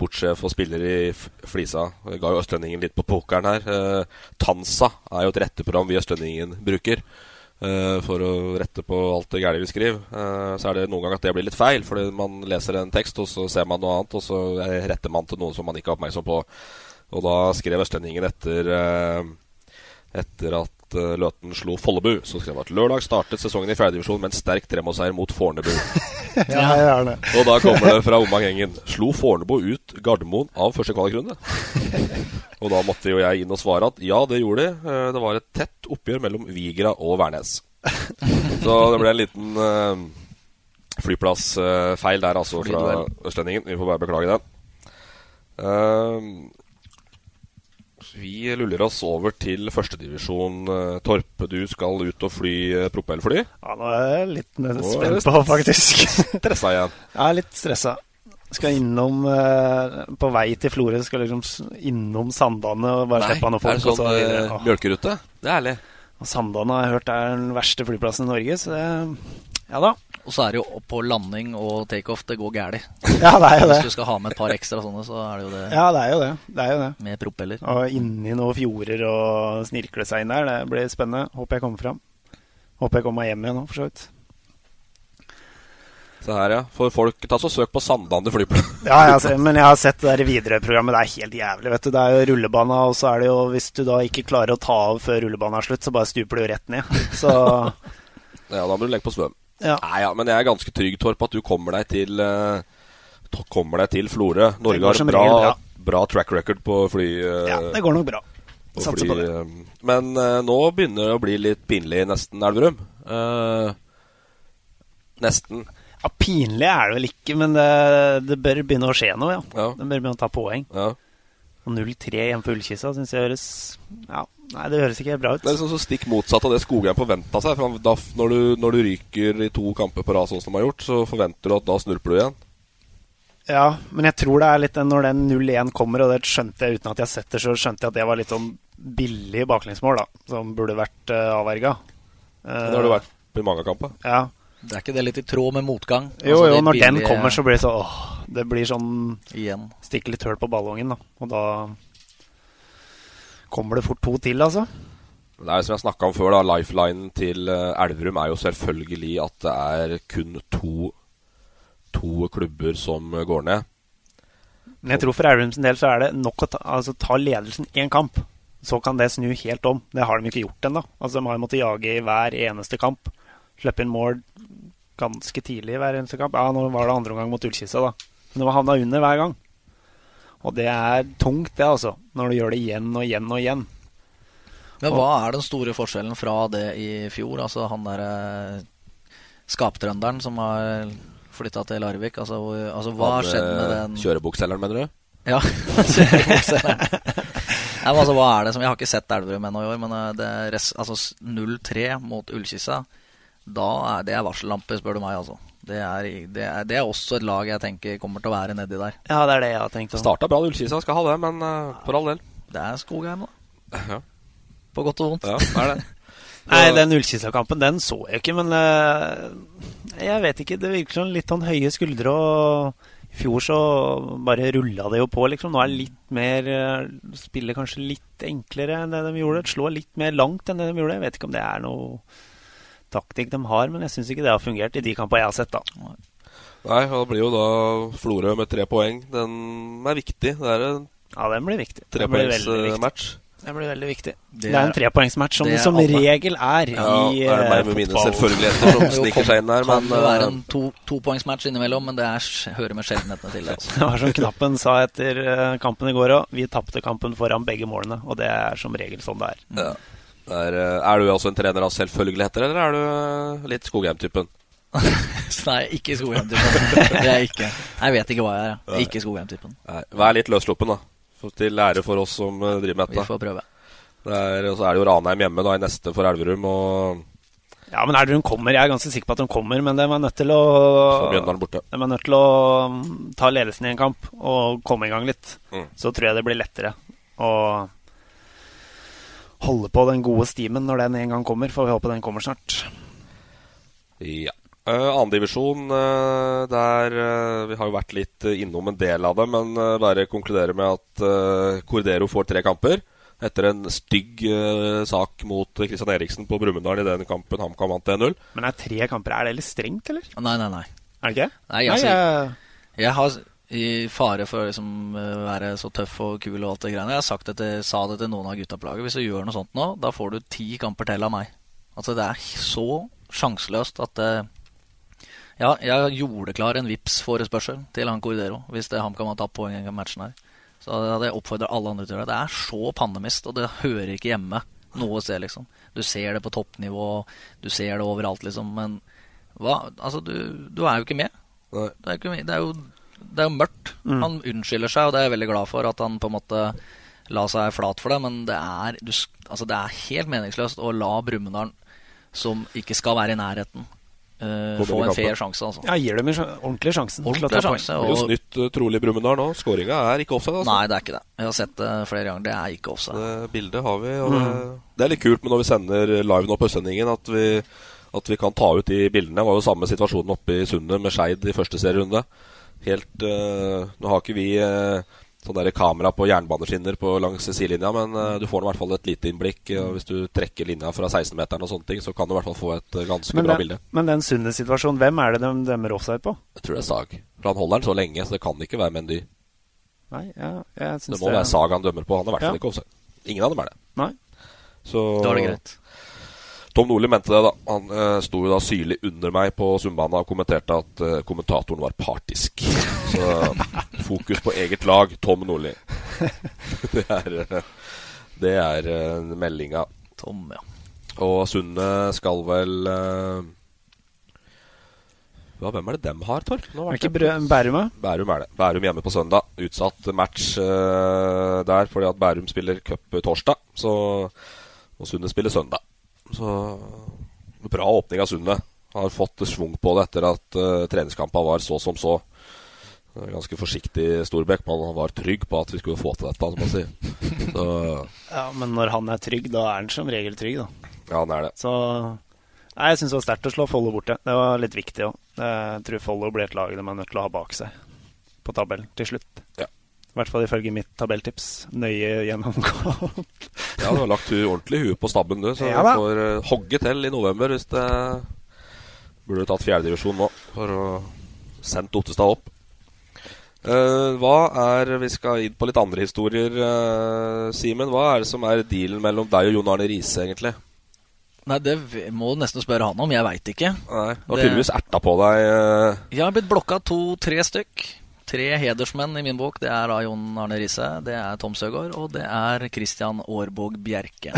sportssjef og spiller i Flisa. Jeg ga jo Østlendingen litt på pokeren her. Eh, Tansa er jo et retteprogram vi Østlendingen bruker. eh, for å rette på alt det gærne vi skriver. Eh, så er det noen ganger at det blir litt feil, fordi man leser en tekst, og så ser man noe annet, og så retter man til noe som man ikke er oppmerksom på. Og da skrev Østlendingen etter Etter at eh, Løten slo Follebu, så skrev han at lørdag startet sesongen i fjerdedivisjon med en sterk tremålseier mot Fornebu. [LAUGHS] Ja, jeg er det. [LAUGHS] Og da kommer det fra Omang Engen. Slo Fornebu ut Gardermoen av første kvalikrunde? [LAUGHS] Og da måtte jo jeg inn og svare at ja, det gjorde de. Eh, Det var et tett oppgjør mellom Vigra og Værnes. Så det ble en liten uh, flyplassfeil der, altså, fra Østlendingen. Vi får bare beklage den. Eh, vi luller oss over til førstedivisjon. Torp, Torpe, du skal ut og fly uh, propellfly. Ja, nå er jeg litt er spent på, faktisk. Stressa igjen. [LAUGHS] Jeg er litt stressa. Skal innom eh, På vei til Florø skal liksom innom Sandane og bare slippe av noen er folk. det sånn så uh, mjølkerute? Det er ærlig. Sandane har jeg hørt er den verste flyplassen i Norge, så det Ja da. Og så er det jo på landing og takeoff det går gærlig. [LAUGHS] Ja, det er jo det. Hvis du skal ha med et par ekstra sånne, så er det jo det Ja, det er jo det. det, er jo det. med propeller. Og inni noen fjorder og snirkle seg inn der. Det blir spennende. Håper jeg kommer fram. Håper jeg kommer meg hjem igjen nå, for så vidt. Se her, ja. For folk Ta så Søk på Sandane flyplass. [LAUGHS] Ja, jeg ser, men jeg har sett det der videre-programmet. Det er helt jævlig. vet du Det er jo rullebana, og så er det jo Hvis du da ikke klarer å ta av før rullebanen er slutt, så bare stuper du rett ned. Så Ja, da må du legge på svøm. Ja. Nei, ja, men jeg er ganske trygg, Torp, at du kommer deg til uh, Kommer deg til Florø. Norge har som bra, bra. track record på fly. Uh, ja, det går nok bra. Satser på det. Uh, Men nå begynner det å bli litt pinlig, nesten, Elverum. Nesten. Ja, Pinlig er det vel ikke, men det, det bør begynne å skje noe, ja. Ja. Det bør begynne å ta poeng. Ja. Og 0-3 hjemme på Ullkisa syns jeg høres Ja, nei, det høres ikke helt bra ut. Det er liksom så stikk motsatt av det Skogheim forventa seg. For da, når, du, når du ryker i to kamper på rad, sånn som de har gjort, så forventer du at da snurper du igjen. Ja, men jeg tror det er litt når den 0-1 kommer, og det skjønte jeg uten at jeg har sett det, så skjønte jeg at det var litt sånn billig baklengsmål, da. Som burde vært uh, avverga. Det har det vært i mange kamper. Ja. Det er ikke det litt i tråd med motgang? Jo, Altså, jo, når når den kommer, så blir det så åh, Det blir sånn Igjen. Stikker litt høl på ballongen, da. Og da kommer det fort to til, altså. Det er som jeg snakka om før, da. Lifelinen til eh, Elverum er jo selvfølgelig at det er kun to, to klubber som går ned. Men jeg tror for Elverums del så er det nok å ta, altså, ta ledelsen én kamp. Så kan det snu helt om. Det har de ikke gjort ennå. Altså, de har måttet jage i hver eneste kamp. Slippe inn mål ganske tidlig i hver eneste kamp. Ja, nå var det andre omgang mot Ullkissa, da. Men det var havna under hver gang. Og det er tungt, det, altså. Når du gjør det igjen og igjen og igjen. Men hva er den store forskjellen fra det i fjor? Altså han derre skaptrønderen som har flytta til Larvik. Altså, altså hva har skjedd med eh, den Kjørebukselgeren, mener du? Ja. [LAUGHS] kjørebukselgeren. Nei, men altså, hva er det som Jeg har ikke sett Elverum ennå i år, men eh, det er res, altså, 0-3 mot Ullkisa Da er det varsellampe, spør du meg. altså det er, det, er, det er også et lag jeg tenker kommer til å være nedi der. Ja, det er det jeg har tenkt. Starta bra, Ullkisa. Skal ha det, men uh, for all del. Det er Skogheim, da. Ja. På godt og vondt. Ja, det er det. [LAUGHS] Nei, den Ullkisa-kampen, den så jeg ikke, men uh, jeg vet ikke. Det virker som litt sånn høye skuldre, og i fjor så bare rulla det jo på, liksom. Nå er det litt mer uh, Spiller kanskje litt enklere enn det de gjorde. Slår litt mer langt enn det de gjorde. Jeg vet ikke om det er noe taktikk de har, men jeg syns ikke det har fungert i de kampene jeg har sett, da. Nei, og det blir jo da Florø med tre poeng. Den er viktig. Det er en Ja, den blir viktig. Den blir veldig viktig. trepoengsmatch. Det blir veldig viktig. Det Det er en er- trepoengsmatch, som det det er som alle. regel er Ja, i det er det meg med mine selvfølgeligheter som [LAUGHS] sniker seg inn der, kan det jo være eh, en to, topoengsmatch innimellom, men det er, hører med sjeldenhetene til. det, Altså. [LAUGHS] Det var som Knappen sa etter eh, kampen i går òg. Vi tapte kampen foran begge målene, og det er som regel sånn det er. ja. Er, eh, er du altså en trener av selvfølgeligheter, eller er du eh, litt Skogheim-typen? [LAUGHS] Nei, ikke Skogheim-typen. Det er jeg ikke. Jeg vet ikke hva jeg er. Nei. Ikke Skogheim-typen. Vær litt løssluppen, da. Til ære for oss som eh, driver med Vi får prøve. Det er, og så er det jo Ranheim hjemme da i neste for Elverum, og Ja, men Elverum kommer. Jeg er ganske sikker på at de kommer, men de er nødt til å så borte. De er nødt til å mm, ta ledelsen i en kamp og komme i gang litt. Mm. Så tror jeg det blir lettere å holde på den gode stimen når den en gang kommer. Får vi håpe den kommer snart. Ja. Uh, Annendivisjon, uh, der uh, Vi har jo vært litt uh, innom en del av det, men uh, bare konkludere med at uh, Cordero får tre kamper. Etter en stygg uh, sak mot Kristian Eriksen på Brumunddal i den kampen HamKam vant 1-0. Men er tre kamper Er det litt strengt, eller? Nei, nei, nei. Er det ikke? Nei, altså, Jeg har i fare for å liksom, eh, være så tøff og kul og alt det greiene. Jeg har sagt det til, sa det til noen av gutta på laget. Hvis du gjør noe sånt nå, da får du ti kamper til av meg. Altså, det er så sjanseløst at det Ja, jeg gjorde klar en vips forespørsel til han Cordero hvis det HamKam har tatt poeng i matchen her. Så hadde jeg oppfordra alle andre til å gjøre det. Det er så pannemist, og det hører ikke hjemme noe sted, liksom. Du ser det på toppnivå, du ser det overalt, liksom. Men hva Altså, du, du er jo ikke med. Det er, ikke, det er, jo, det er jo mørkt. Mm. Han unnskylder seg, og det er jeg veldig glad for at han på en måte la seg flat for det. Men det er, du, altså det er helt meningsløst å la Brumunddal, som ikke skal være i nærheten, uh, få en fair sjanse. Altså. Ja, gir dem en ordentlig sjansen. Ordentlig sjanse. Det blir jo Og, snytt uh, trolig Brumunddal nå. Skåringa er ikke offside. Altså. nei, det er ikke det. Jeg har sett det flere ganger. Det er ikke offside. Det bildet har vi. Og det, det er litt kult men når vi sender live nå på Østlendingen, at vi, at vi kan ta ut de bildene. Det var jo samme situasjonen oppe i Sundet med Skeid i første serierunde. Helt uh, Nå har ikke vi uh, sånn der kamera på jernbaneskinner på langs sidelinja, men uh, du får i hvert fall et lite innblikk. og hvis du trekker linja fra 16-meteren og sånne ting, så kan du i hvert fall få et uh, ganske Men bra den, bilde. men den sunne situasjonen, hvem er det de dømmer offside på? Jeg tror det er Sag. For han holder den så lenge, så det kan ikke være Mendy. Nei, ja, jeg Det syns må være Sag han dømmer på. Han er i hvert fall Ja. ikke offside. Ingen av dem er det. Nei. Så Da er det greit. Tom Nordli mente det, da. Han uh, sto jo da syrlig under meg på Sumbana og kommenterte at eh, kommentatoren var partisk. Så [LAUGHS] fokus på eget lag, Tom Nordli. [LAUGHS] det er, eh, det er uh, meldinga. Tom, ja. Og Sunne skal vel eh, ja, Hvem er det dem har, Torp? Nå Er det ikke Bærum, da? Bærum er det. Bærum hjemme på søndag. Utsatt match eh, der fordi at Bærum spiller cup torsdag. Så, og Sunne spiller søndag. Så bra åpning av Sunne. Har fått svung på det etter at uh, treningskampen var så som så. Ganske forsiktig Storbekk, men han var trygg på at vi skulle få til dette. Som man sier. Så [LAUGHS] Ja, men når han er trygg, da er han som regel trygg, da. ja, han er det. Så Nei, jeg syns det var sterkt å slå Follo borte. Det var litt viktig òg. Jeg tror Follo blir et lag de er nødt til å ha bak seg på tabellen til slutt. Ja. I hvert fall ifølge mitt tabelltips. Nøye gjennomgått. Ja, du har lagt ordentlig huet på stabben, du. Så Ja du får uh, hogge til i november hvis det Burde tatt fjerdedivisjon nå for å sendt Ottestad opp. Uh, hva er Vi skal inn på litt andre historier, uh, Simen. Hva er det som er dealen mellom deg og Jon Arne Riise, egentlig? Nei, det må du nesten spørre han om. Jeg veit ikke. Nei, Du har tydeligvis erta på deg uh... Jeg har blitt blokka to-tre stykk. Tre hedersmenn i min bok. Det er da Jon Arne Riise, det er Tom Søgaard, og det er Christian Aarvåg Bjerke.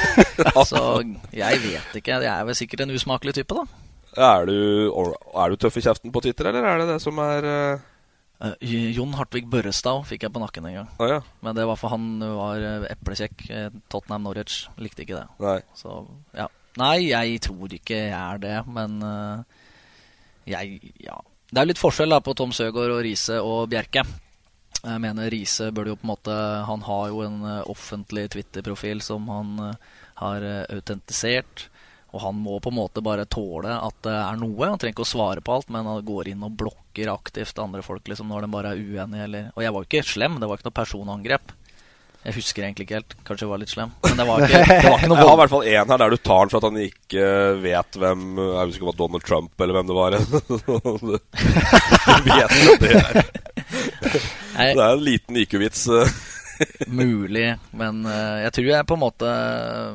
[LAUGHS] Så jeg vet ikke. Jeg er vel sikkert en usmakelig type, da. er, du, er du tøff i kjeften på Twitter, eller er det det som er Eh, Jon Hartvig Børrestad fikk jeg på nakken en gang. Ah, ja. Men det var for han var eh, eplekjekk. Tottenham Norwich likte ikke det. Nei. Så, ja. Nei, jeg tror ikke jeg er det, men uh, jeg Ja. Det er litt forskjell da på Tom Søgaard og Riise og Bjerke. Jeg mener Riise bør jo på en måte Han har jo en eh, offentlig Twitter-profil som han eh, har eh, autentisert. Og han må på en måte bare tåle at det er noe. Han trenger ikke å svare på alt, men han går inn og blokker aktivt andre folk liksom når de bare er uenige. Eller... Og jeg var jo ikke slem, det var ikke noe personangrep. Jeg husker egentlig ikke helt. Kanskje jeg var litt slem. Men det var ikke, det var ikke noe [LAUGHS] Jeg har i hvert fall én her der du tar den for at han ikke vet hvem Jeg husker ikke om det var Donald Trump eller hvem det var. [LAUGHS] du vet hvem det er. [LAUGHS] Det er en liten IQ-vits. eh. Mulig, men eh, jeg tror jeg på en måte eh,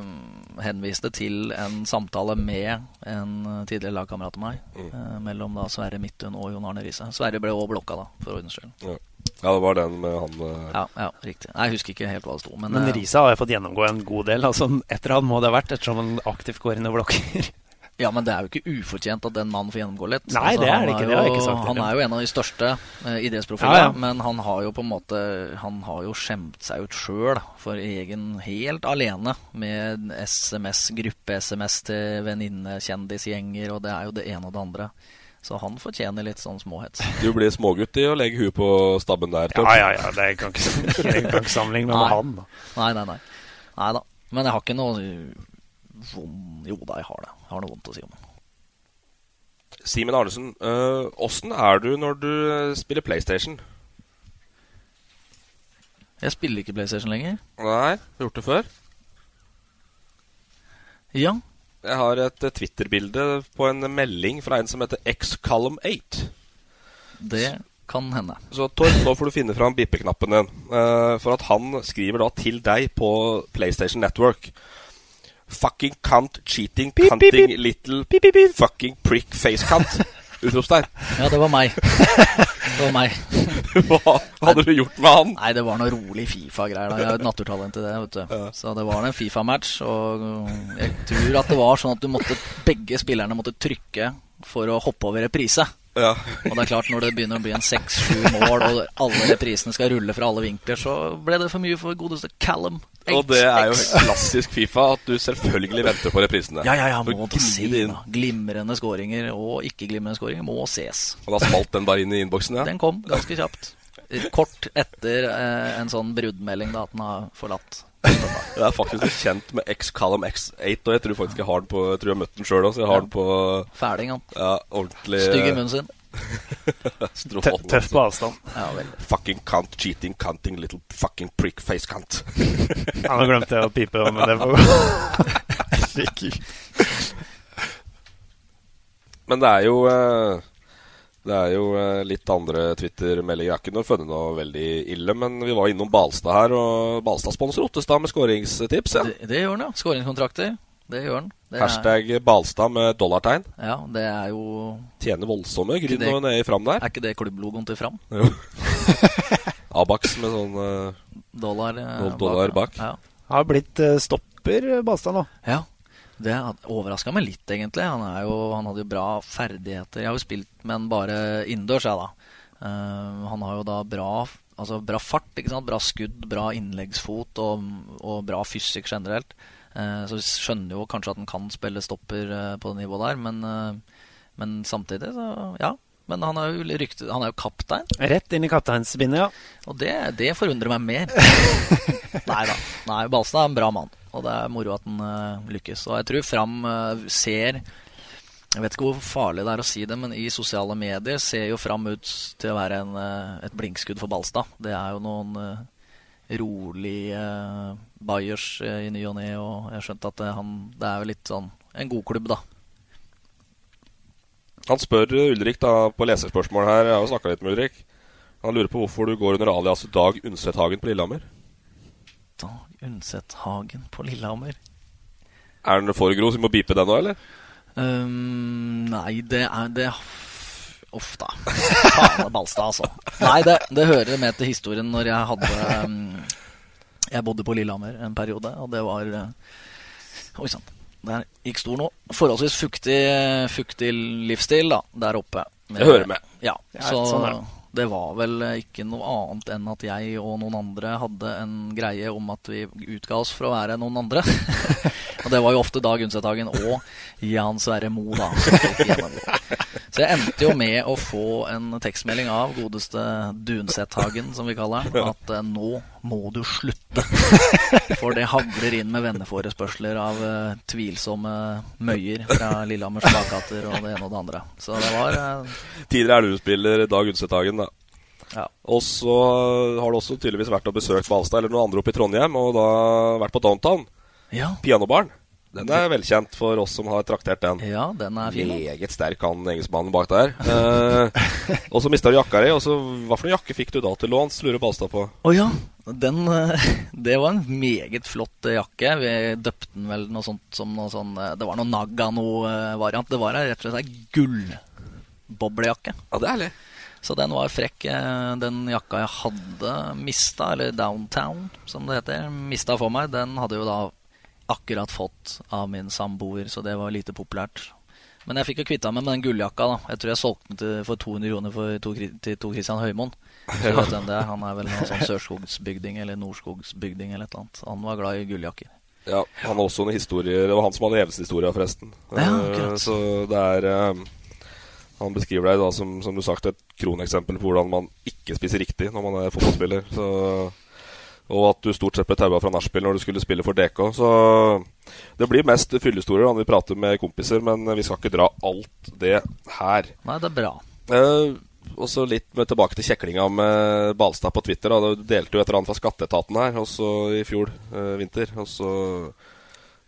henviste til en samtale med en eh, tidligere lagkamerat av meg. eh, mellom da Sverre Midthun og Jon Arne Riise. Sverre ble også blokka, da, for ordens skyld. Ja. ja, det var den med han eh, Ja, ja, riktig. Nei, jeg husker ikke helt hva det sto. Men, Men Risa har jeg fått gjennomgå en god del. Altså, etter han må det ha vært, ettersom han aktivt går inn og blokker. Ja, men det er jo ikke ufortjent at den mannen får gjennomgå litt. Altså, Nei, det er det ikke, det har jeg ikke sagt Han er jo en av de største uh, idrettsprofilene, Ja, ja. men han har jo på en måte Han har jo skjemt seg ut sjøl for egen Helt alene med SMS, gruppe-SMS til venninnekjendisgjenger, og det er jo det ene og det andre. Så han fortjener litt sånn småhets. Du blir smågutt i å legge huet på stabben der. Torp. Ja, ja, ja. Det kan ikke, det kan ikke sammenligne med han. Da. Nei, nei, nei. Nei da. Men jeg har ikke noe vond Jo da, jeg har det. Har noe vondt å si om. Simen Arnesen, åssen åssen er du når du eh, spiller PlayStation? Jeg spiller ikke PlayStation lenger. Nei, har gjort det før? Ja. Jeg har et eh, Twitter-bilde på en melding fra en som heter xcolumn8. Det kan hende. Så Torp, nå får du finne fram bippeknappen din. eh, for at han skriver da til deg på PlayStation Network. Fucking cunt, cheating, cunting, little fucking prick face cunt. Utropstegn. [LAUGHS] Ja, det var meg. Det var meg. [LAUGHS] Hva hadde du gjort med han? Nei, det var noe rolig Fifa-greier. da Jeg har et naturtalent til det. vet du Så det var en Fifa-match. Og jeg tror at det var sånn at du måtte begge spillerne måtte trykke for å hoppe over reprise. Ja. Og det er klart når det begynner å bli en seks-sju mål, og alle reprisene skal rulle fra alle vinkler, så ble det for mye for godeste Callum. Og det er jo klassisk Fifa at du selvfølgelig venter på reprisene. Ja, ja, ja, må du si da. Glimrende skåringer og ikke-glimrende skåringer må ses. Og da smalt den bare inn i innboksen, ja? Den kom ganske kjapt. Kort etter eh, en sånn bruddmelding da, at den har forlatt. Jeg er faktisk kjent med X-Column X8, og jeg tror faktisk jeg har den på Jeg tror jeg har møtt den sjøl òg, så jeg har den på Fæling, han. Ja, ordentlig Stygg i munnen sin. [LAUGHS] Tøff på avstand. Ja, vel. Fucking cunt, cheating, cunting, little fucking prick face cunt. [LAUGHS] Ja, nå glemte jeg å pipe, men det får gå. [LAUGHS] Men det er jo eh, Det er jo eh, litt andre Twitter-meldinger. Jeg har ikke noe funnet noe veldig ille, men vi var innom Balstad her, og Balstad sponser Ottestad med skåringstips. Ja. Det, det gjør han, ja. Skåringskontrakter. Det gjør han. Det er- Hashtag Balstad med dollartegn. Ja, det er jo Tjener voldsomme Ikke grunn det- og nedi fram der. Er ikke det klubblogoen til Fram? Jo. [LAUGHS] Abax med sånn uh, Dollar, eh, dollar bak. Ja. Har blitt uh, stopper, Balstad, nå. Ja. Det overraska meg litt, egentlig. Han, er jo, han hadde jo bra ferdigheter. Jeg har jo spilt med han bare innendørs, jeg, da. Uh, han har jo da bra, altså bra fart, bra skudd, bra innleggsfot og, og bra fysikk generelt. Uh, så vi skjønner jo kanskje at han kan spille stopper uh, på det nivået der, men, men samtidig, så ja. Men han er jo, ryktet, han er jo kaptein. Rett inn i kapteinsbindet, ja. Og det, det forundrer meg mer. [LAUGHS] Nei da. Nei, Balstad er en bra mann, og det er moro at han eh, lykkes. Og jeg tror Fram eh, ser Jeg vet ikke hvor farlig det er å si det, men i sosiale medier ser jo Fram ut til å være en, eh, et blinkskudd for Balstad. Det er jo noen rolige uh, Bayers eh, i ny og ne, og jeg skjønte at det, han, det er jo litt sånn en god klubb, da. Han spør eh, Ulrik da på leserspørsmål her. Jeg har jo snakka litt med Ulrik. Han lurer på hvorfor du går under alias Dag Undsethagen på Lillehammer. Dag Undsethagen på Lillehammer. Er den for grov, så vi må beepe den nå, eller? Um, nei, det er det Uff, da. Faen, Balstad, altså. Nei, det, det hører med til historien når jeg hadde um, Jeg bodde på Lillehammer en periode, og det var uh, Oi sann. Der gikk stor nå. Forholdsvis fuktig, fuktig livsstil da, der oppe. Jeg hører med. Ja, Ja, så sånn det. var vel ikke noe annet enn at jeg og noen andre hadde en greie om at vi utga oss for å være noen andre. [LAUGHS] og det var jo ofte Dag Undsethagen og Jan Sverre Moe, da. Så jeg endte jo med å få en tekstmelding av godeste Dunsethagen, som vi kaller han, at eh, nå må du slutte. For det hagler inn med venneforespørsler av uh, tvilsomme møyer fra Lillehammers bakgater og det ene og det andre. Så det var uh... Tidligere Elverum-spiller Dag Undsethagen, da. Ja. Og så har du også tydeligvis vært og besøkt Balstad eller noen andre oppe i Trondheim, og da vært på Downtown. Ja. Pianobaren. Den er velkjent for oss som har traktert den. Ja, den er fin. Meget sterk han engelskmannen bak der. Eh, [LAUGHS] og så mista du jakka di, og så hva for noen jakke fikk du da til låns, lurer Balstad på. Å ja. Den, eh, [LAUGHS] det var en meget flott eh, jakke. Vi døpte den vel noe sånt som noe sånn eh, Det var noe Nagano-variant. Det var rett og slett ei gullboblejakke. Ja, det er herlig. Så den var frekk. Den jakka jeg hadde mista, eller Downtown som det heter, mista for meg, den hadde jo da akkurat fått av min samboer, så det var lite populært. Men jeg fikk jo kvitta meg med den gulljakka. da Jeg tror jeg solgte den til, for 200 kroner for to, til Tor Christian Høymoen. Det er. Han er vel noen sånn Sørskogsbygding eller Nordskogsbygding eller et eller annet. Han var glad i gulljakker. Ja, Han har også noen historier. Det var han som hadde Evensen-historia, forresten. Ja, Eh, så det er eh, Han beskriver deg da som, som du sagt et kroneksempel på hvordan man ikke spiser riktig når man er fotballspiller. Så, og at du stort sett ble taua fra nachspiel når du skulle spille for DK. Så det blir mest fyllehistorier når vi prater med kompiser, men vi skal ikke dra alt det her. Nei, det er bra. Eh, og så litt med tilbake til kjeklinga med Balstad på Twitter. Da. Du delte jo et eller annet fra Skatteetaten her også i fjor eh, vinter. Og så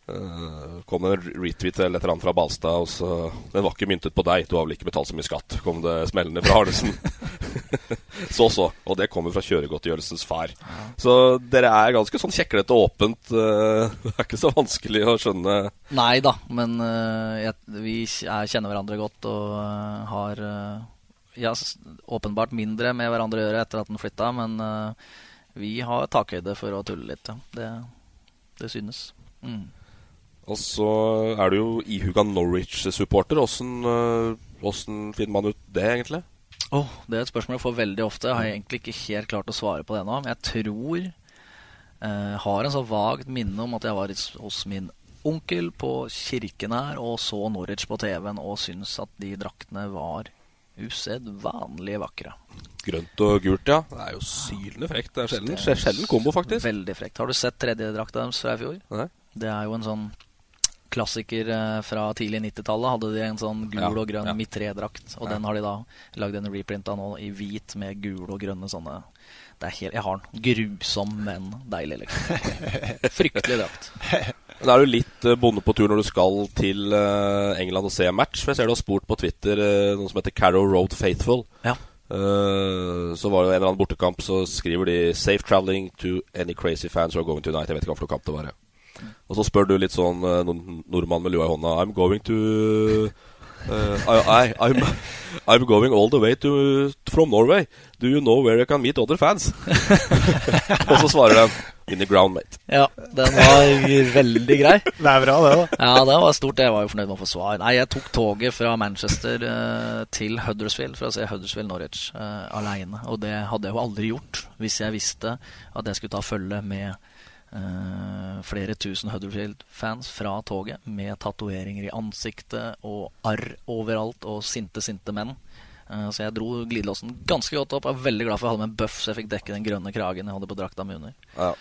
eh, kom en retweet eller et eller annet fra Balstad. Og så, Den var ikke myntet på deg, du har vel ikke betalt så mye skatt? Kom det smellende fra Arnesen. [LAUGHS] så så. Og det kommer fra kjøregodtgjørelsens far. Så dere er ganske sånn kjeklete og åpent. eh, [LAUGHS] det er ikke så vanskelig å skjønne. Nei da, men eh, jeg, vi er, kjenner hverandre godt og har ja, åpenbart mindre med hverandre å gjøre etter at den flytta, men vi har takhøyde for å tulle litt. Ja. Det, det synes. Mm. Og så er du jo ihuga Norwich-supporter. Åssen eh, finner man ut det, egentlig? Åh, det er et spørsmål jeg får veldig ofte. Jeg har egentlig ikke helt klart å svare på det ennå. Men jeg tror eh, Har en så vagt minne om at jeg var hos- hos min onkel på kirken her og så Norwich på TV-en og syntes at de draktene var usedvanlig vakre. Grønt og gult, ja. Det er jo sylende frekt. Det er sjelden, sjelden kombo, faktisk. Veldig frekt. Har du sett tredjedrakta deres fra i fjor? Nei. Det er jo en sånn klassiker eh, fra tidlig 90-tallet. Hadde de en sånn gul Ja, og grønn ja. mitré-drakt. Og Ja. den har de da lagd en reprint av nå i hvit med gule og grønne sånne det helt, Jeg har den. Grusom, men deilig, liksom. Fryktelig drakt. [LAUGHS] Da er du litt eh, bonde på tur når du skal til eh, England og se en match? For jeg ser du har spurt på Twitter noen som heter Carrow Road Faithful. Ja. Så var det jo en eller annen bortekamp, så skriver de 'Safe traveling to any crazy fans who are going tonight'. Jeg vet ikke noe kamp det var. Og så spør du litt sånn eh, noen nordmann med lua i hånda 'I'm going to Uh, I, I, I'm, I'm going all the way to, from Norway. Do you know where I can meet other fans? [LAUGHS] og så svarer de 'In the ground, mate'. Ja, den var veldig grei. Det er bra, det, da. Ja, det var stort. Jeg var jo fornøyd med å få svar. Nei, jeg tok toget fra Manchester uh, til Huddersfield for å se Huddersfield Norwich uh, aleine. Og det hadde jeg jo aldri gjort hvis jeg visste at jeg skulle ta følge med flere tusen Huddersfield-fans fra toget med tatoveringer i ansiktet og arr overalt og sinte, sinte menn. Eh, så jeg dro glidelåsen ganske godt opp. Jeg var veldig glad for at jeg hadde med en buff, så jeg fikk dekke den grønne kragen jeg hadde på drakta mi under. Ja.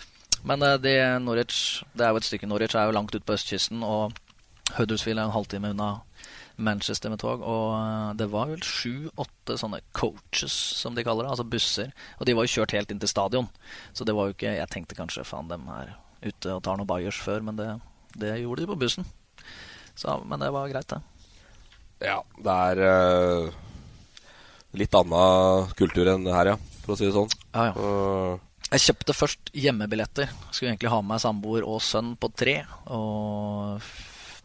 Men eh, det, Norwich, det er jo et stykke Norwich er jo langt ute på østkysten, og Huddersfield er en halvtime unna Manchester med tog. Og eh, det var vel sju-åtte sånne coaches, som de kaller det, altså busser. Og de var jo kjørt helt inn til stadion, så det var jo ikke Jeg tenkte kanskje faen, dem er ute og tar noe bayers før, men det, det gjorde de på bussen. Så, men det var greit, det. Ja, det er uh, litt annen kultur enn det her, ja. For å si det sånn. Ja, ja. Uh, Jeg kjøpte først hjemmebilletter. Skulle egentlig ha med meg samboer og sønn på tre. Og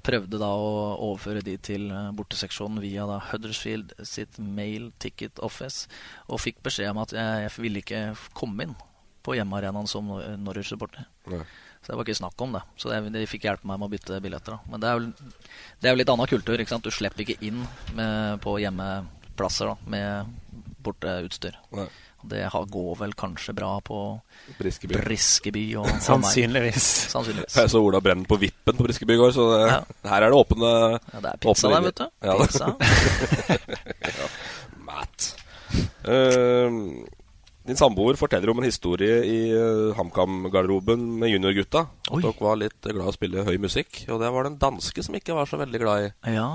prøvde da å overføre de til eh, borteseksjonen via da Huddersfield sitt mail ticket office. Og fikk beskjed om at jeg, jeg ville ikke komme inn på hjemmearenaen som Nor- Norwich-supporter. Så det var ikke snakk om det. Så det, de fikk hjelpe meg med å bytte billetter. Da. Men det er jo, det er jo litt annen kultur. ikke sant? Du slipper ikke inn med, på hjemmeplasser da, med borteutstyr. Nei. Det går vel kanskje bra på Briskeby. Briskeby og [LAUGHS] Sannsynligvis. Sannsynligvis. Jeg så Ola Brennen på Vippen på Briskeby i går, så det, Ja. her er det åpne Ja, det er pizza der, vet du. Ja, Pizza. [LAUGHS] ja. Matt. Uh, din samboer forteller om en historie i uh, HamKam-garderoben med juniorgutta. Dere var litt glad i å spille høy musikk. Og det var det en danske som ikke var så veldig glad i. Ja.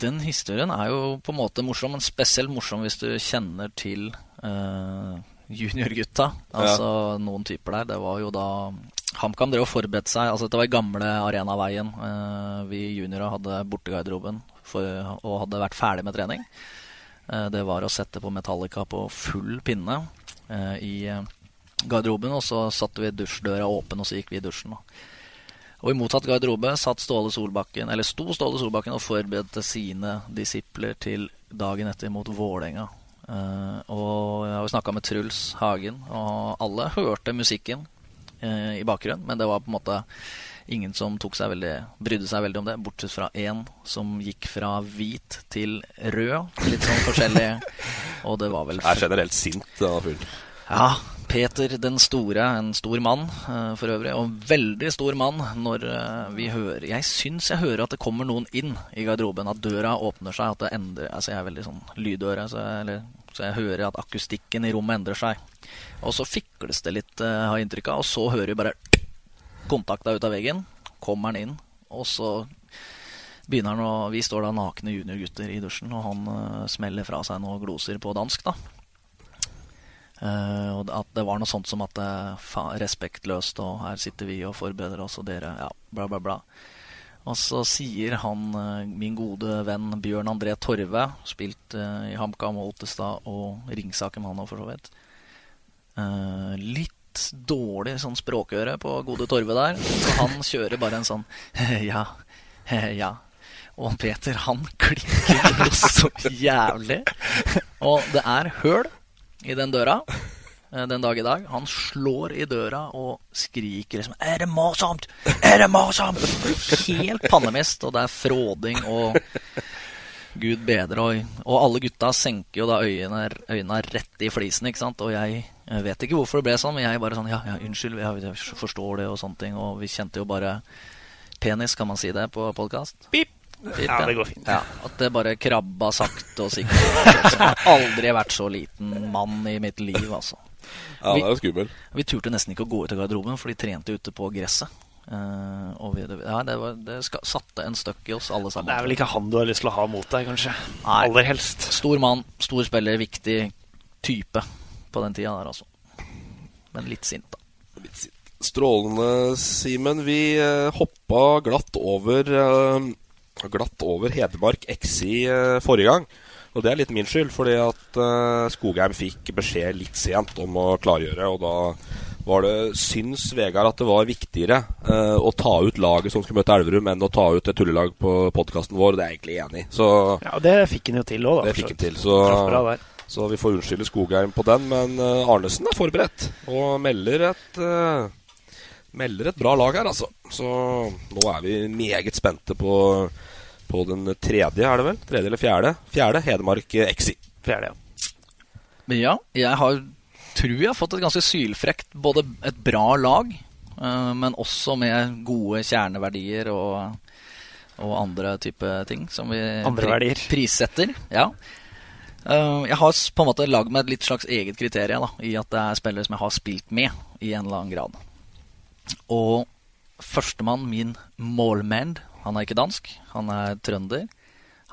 Den historien er jo på en måte morsom, men spesielt morsom hvis du kjenner til uh, juniorgutta. Altså noen typer der. Det var jo da HamKam drev og forberedte seg. Altså Dette var i gamle Arenaveien. Uh, vi juniorer hadde bortegarderoben og hadde vært ferdig med trening. Uh, det var å sette på Metallica på full pinne i garderoben, og så satte vi dusjdøra åpen, og så gikk vi i dusjen. Da. Og i mottatt garderobe satt Ståle Solbakken, eller sto Ståle Solbakken og forberedte sine disipler til dagen etter mot Vålerenga. Uh, og jeg har jo snakka med Truls Hagen, og alle hørte musikken uh, i bakgrunnen, men det var på en måte ingen som seg veldig, brydde seg veldig om det, bortsett fra én som gikk fra hvit til rød. Litt sånn forskjellig. [LAUGHS] Og det var vel Er generelt sint, denne fyren. ja, Peter den store, en stor mann eh, for øvrig, og en veldig stor mann når eh, vi hører Jeg syns jeg hører at det kommer noen inn i garderoben, at døra åpner seg, at det endrer Altså, jeg er veldig sånn lydøre, så jeg, eller, så jeg hører at akustikken i rommet endrer seg. Og så fikles det litt, eh, har jeg inntrykk av, og så hører vi bare kontakta ut av veggen. Kommer han inn, og så begynner han å Vi står da nakne juniorgutter i dusjen, og han uh, smeller fra seg noen gloser på dansk, da. Eh, og at det var noe sånt som at det fa respektløst, og her sitter vi og forbereder oss, og dere Ja, bla, bla, bla. Og så sier han, eh, min gode venn Bjørn André Torve, spilt uh, i HamKam og Ottestad og Ringsaker med han òg, for så vidt. Uh, litt dårlig sånn språkøre på gode Torve der, så han kjører bare en sånn [LAUGHS] ja, [LAUGHS] ja. Og Peter, han klikker jo så jævlig. Og det er høl i den døra eh, den dag i dag. Han slår i døra og skriker liksom 'Er det morsomt? Er det morsomt?' Helt pannemist, og det er fråding og Gud bedre. Og, og alle gutta senker jo da øynene, øynene rett i flisen, ikke sant. Og jeg, jeg vet ikke hvorfor det ble sånn, men jeg bare sånn Ja, ja, unnskyld, jeg, forstår det, og sånne ting. Og vi kjente jo bare penis, kan man si det på podkast? Pip! Pip, Ja, det går fint. Ja, At det bare krabba sakte og sikkert. Jeg har aldri vært så liten mann i mitt liv, altså. Ja, det er skummel. Vi turte nesten ikke å gå ut av garderoben, for de trente ute på gresset. Uh, og vi, ja, det, var, det ska, satte en støkk i oss alle sammen. Det er vel ikke han du har lyst til å ha mot deg, kanskje? Nei. Aller helst. Stor mann, stor spiller, viktig type på den tida der, altså. Men litt sint, da. Litt sint. Strålende, Simen. Vi uh, hoppa glatt over eh, Glatt over Hedmark XI eh, forrige gang. Og det er litt min skyld, fordi at eh, Skogheim fikk beskjed litt sent om å klargjøre. Og da var det Syns Vegard at det var viktigere eh, å ta ut laget som skulle møte Elverum, enn å ta ut et tullelag på podkasten vår. Det er jeg egentlig enig i. Så Ja, og det fikk han jo til òg, da. det fikk han til. Så, så vi får unnskylde Skogheim på den. Men Arnesen er forberedt og melder et eh, Melder et bra lag her, altså. Så nå er vi meget spente på, på den tredje, er det vel? Tredje eller fjerde? Fjerde Hedmark XI. Fjerde, ja. Men ja, jeg har, tror jeg har fått et ganske sylfrekt Både et bra lag, eh, men også med gode kjerneverdier og, og andre type ting som vi Andre verdier. prissetter. Ja. Eh, jeg har på en måte lagd meg et litt slags eget kriterium da, i at det er spillere som jeg har spilt med i en eller annen grad. Og førstemann, min målmand, han er ikke dansk, han er trønder.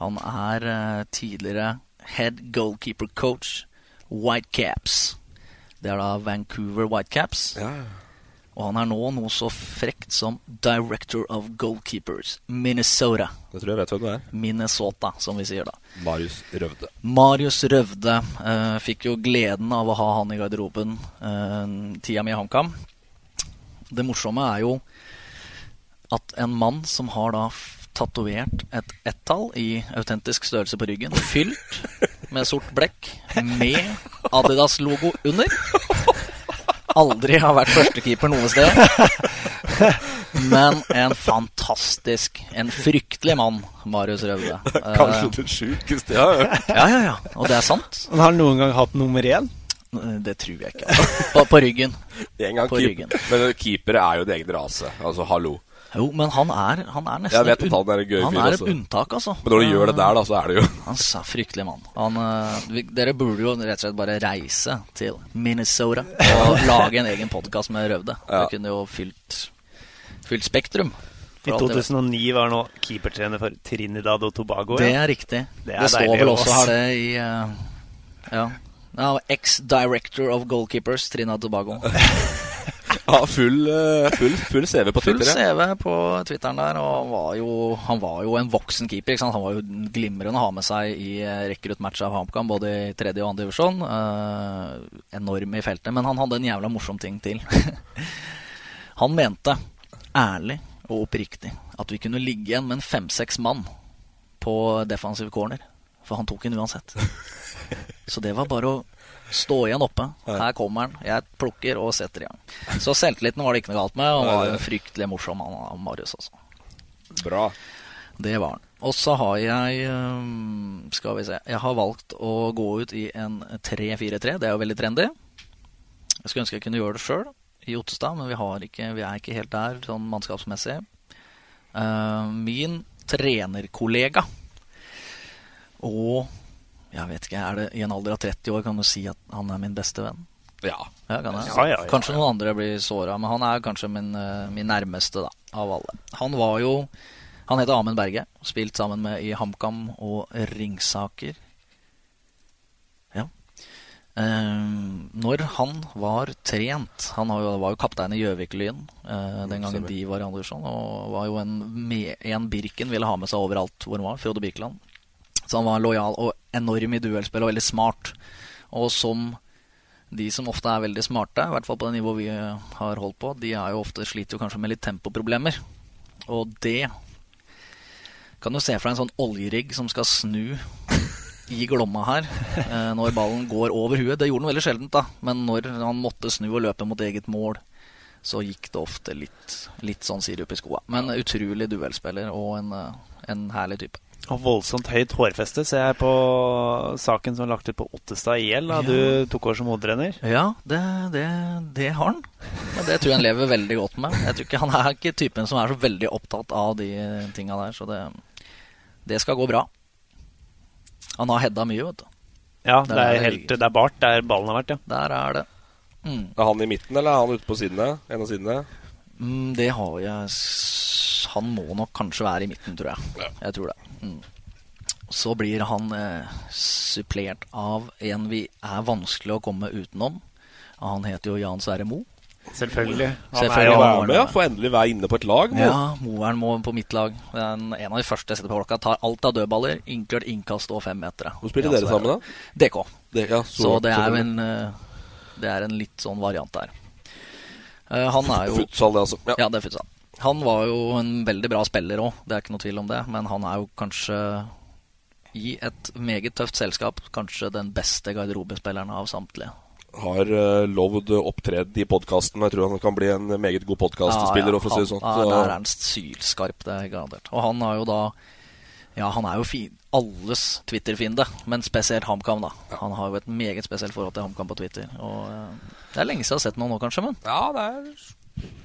Han er uh, tidligere head goalkeeper coach Whitecaps. Det er da Vancouver Whitecaps. Og han er nå noe så frekt som director of goalkeepers, Minnesota. Det tror jeg vet hvem det er. Minnesota, som vi sier da. Marius Røvde. Marius Røvde Uh, fikk jo gleden av å ha han i garderoben uh, tida mi i HamKam. Det morsomme er jo at en mann som har da tatovert et ett-tall i autentisk størrelse på ryggen, fylt med sort blekk, med Adidas-logo under, aldri har vært førstekeeper noe sted. Men en fantastisk, en fryktelig mann, Marius Røvde. Kanskje det sjukeste jeg har hørt. ja, ja, ja. Og det er sant. Han har noen gang hatt nummer én? Det tror jeg ikke. altså. [LAUGHS] På, på ryggen. En gang På keep- ryggen. Men keepere er jo en egen rase. Altså, hallo. Jo, men han er, han er nesten et han er en han er et unntak, altså. Men når du gjør det der, da, så er det jo Han er fryktelig mann. Han, eh, dere burde jo rett og slett bare reise til Minnesota og [LAUGHS] lage en egen podkast med Røvde. Ja. Det kunne jo fylt, fylt Spektrum. I for alt det vet. 2009 var nå keepertrener for Trinidad og Tobago. Det er riktig. Det Det, er står vel også her, det, i uh, Ja. Ja Ex-director of goalkeepers, Trina Tobago. [LAUGHS] Ja, full, eh, full, full CV på Full Twitter. ja. CV på Twitteren der, og han var jo, han var jo en voksen keeper. Han var jo glimrende å ha med seg i rekruttmatcha av HamKam, både i tredje og andre divisjon. Eh, enorm i feltet. Men han hadde en jævla morsom ting til. [LAUGHS] han mente, ærlig og oppriktig, at vi kunne ligge igjen med en fem-seks mann på defensive corner. For han tok den uansett. Så det var bare å stå igjen oppe. Her kommer han. Jeg plukker og setter i gang. Så selvtilliten var det ikke noe galt med. Han var en fryktelig morsom han, Marius, også. Bra. Det var han. Og så har jeg Skal vi se Jeg har valgt å gå ut i en 3-4-3. Det er jo veldig trendy. Jeg skulle ønske jeg kunne gjøre det sjøl i Ottestad, men vi, har ikke, vi er ikke helt der sånn mannskapsmessig. Eh, min trenerkollega og jeg vet ikke, er det i en alder av 30 år kan du si at han er min beste venn? Ja. kan jeg? Ja, ja, ja, Kanskje noen andre blir såra, men han er kanskje min, eh, min nærmeste da, av alle. Han var jo Han heter Amund Berge. Spilt sammen med i HamKam og Ringsaker. Ja. Um, når han var trent Han var jo, var jo kaptein i Gjøvik-Lyn uh, den gangen de var i Andersson. Og var jo en, en Birken ville ha med seg overalt hvor han var. Frode Birkeland. Så han var lojal og enorm i duellspill og veldig smart. Og som de som ofte er veldig smarte, i hvert fall på det nivået vi eh, har holdt på, de er jo ofte sliter jo kanskje med litt tempoproblemer. Og det kan du se for deg en sånn oljerigg som skal snu i Glomma her eh, når ballen går over huet. Det gjorde den veldig sjeldent, da. Men når han måtte snu og løpe mot eget mål, så gikk det ofte litt, litt sånn sirup i skoa. Men utrolig duellspiller og en, eh, en herlig type. Og voldsomt høyt hårfeste ser jeg på saken som er lagt ut på Ottestad IL. Da Ja. du tok over som hovedtrener. Ja, det, det, det har han. Men det tror jeg han lever veldig godt med. Jeg tror ikke Han er ikke typen som er så veldig opptatt av de tinga der, så det, det skal gå bra. Han har hedda mye, vet du. Ja, det er, helt, det er bart der ballen har vært, ja. Der er det. Mm. Er han i midten, eller er han ute på sidene? En av sidene? Mm, det har jeg Han må nok kanskje være i midten, tror jeg. Jeg tror det. Mm. Så blir han eh, supplert av en vi er vanskelig å komme utenom. Han heter jo Jan Sverre Moe. Selvfølgelig. Han er jo med, ja. Får endelig være inne på et lag. Mo. Ja, Moeren må på mitt lag. Er en, av de første jeg setter på klokka. Tar alt av dødballer, inkludert innkast og femmetere. Hvor spiller Ja, dere er sammen, da? DK. DK ja, Så, det er jo en eh, Det er en litt sånn variant der. Uh, han er jo Futsal, det, altså. Ja. Ja, det er futsal. Han var jo en veldig bra spiller òg, det er ikke noe tvil om det. Men han er jo kanskje i et meget tøft selskap kanskje den beste garderobespilleren av samtlige. Har uh, lovd opptreden i podkasten. Jeg tror han kan bli en meget god podkastspiller. Ja, ja, si det sånn. Ja, der er han sylskarp, det er garantert. Og han har jo da Ja, han er jo fin, alles Twitter-fiende, men spesielt HamKam, da. Han har jo et meget spesielt forhold til HamKam på Twitter. Og uh, Det er lenge siden jeg har sett noe nå, kanskje, men Ja, det er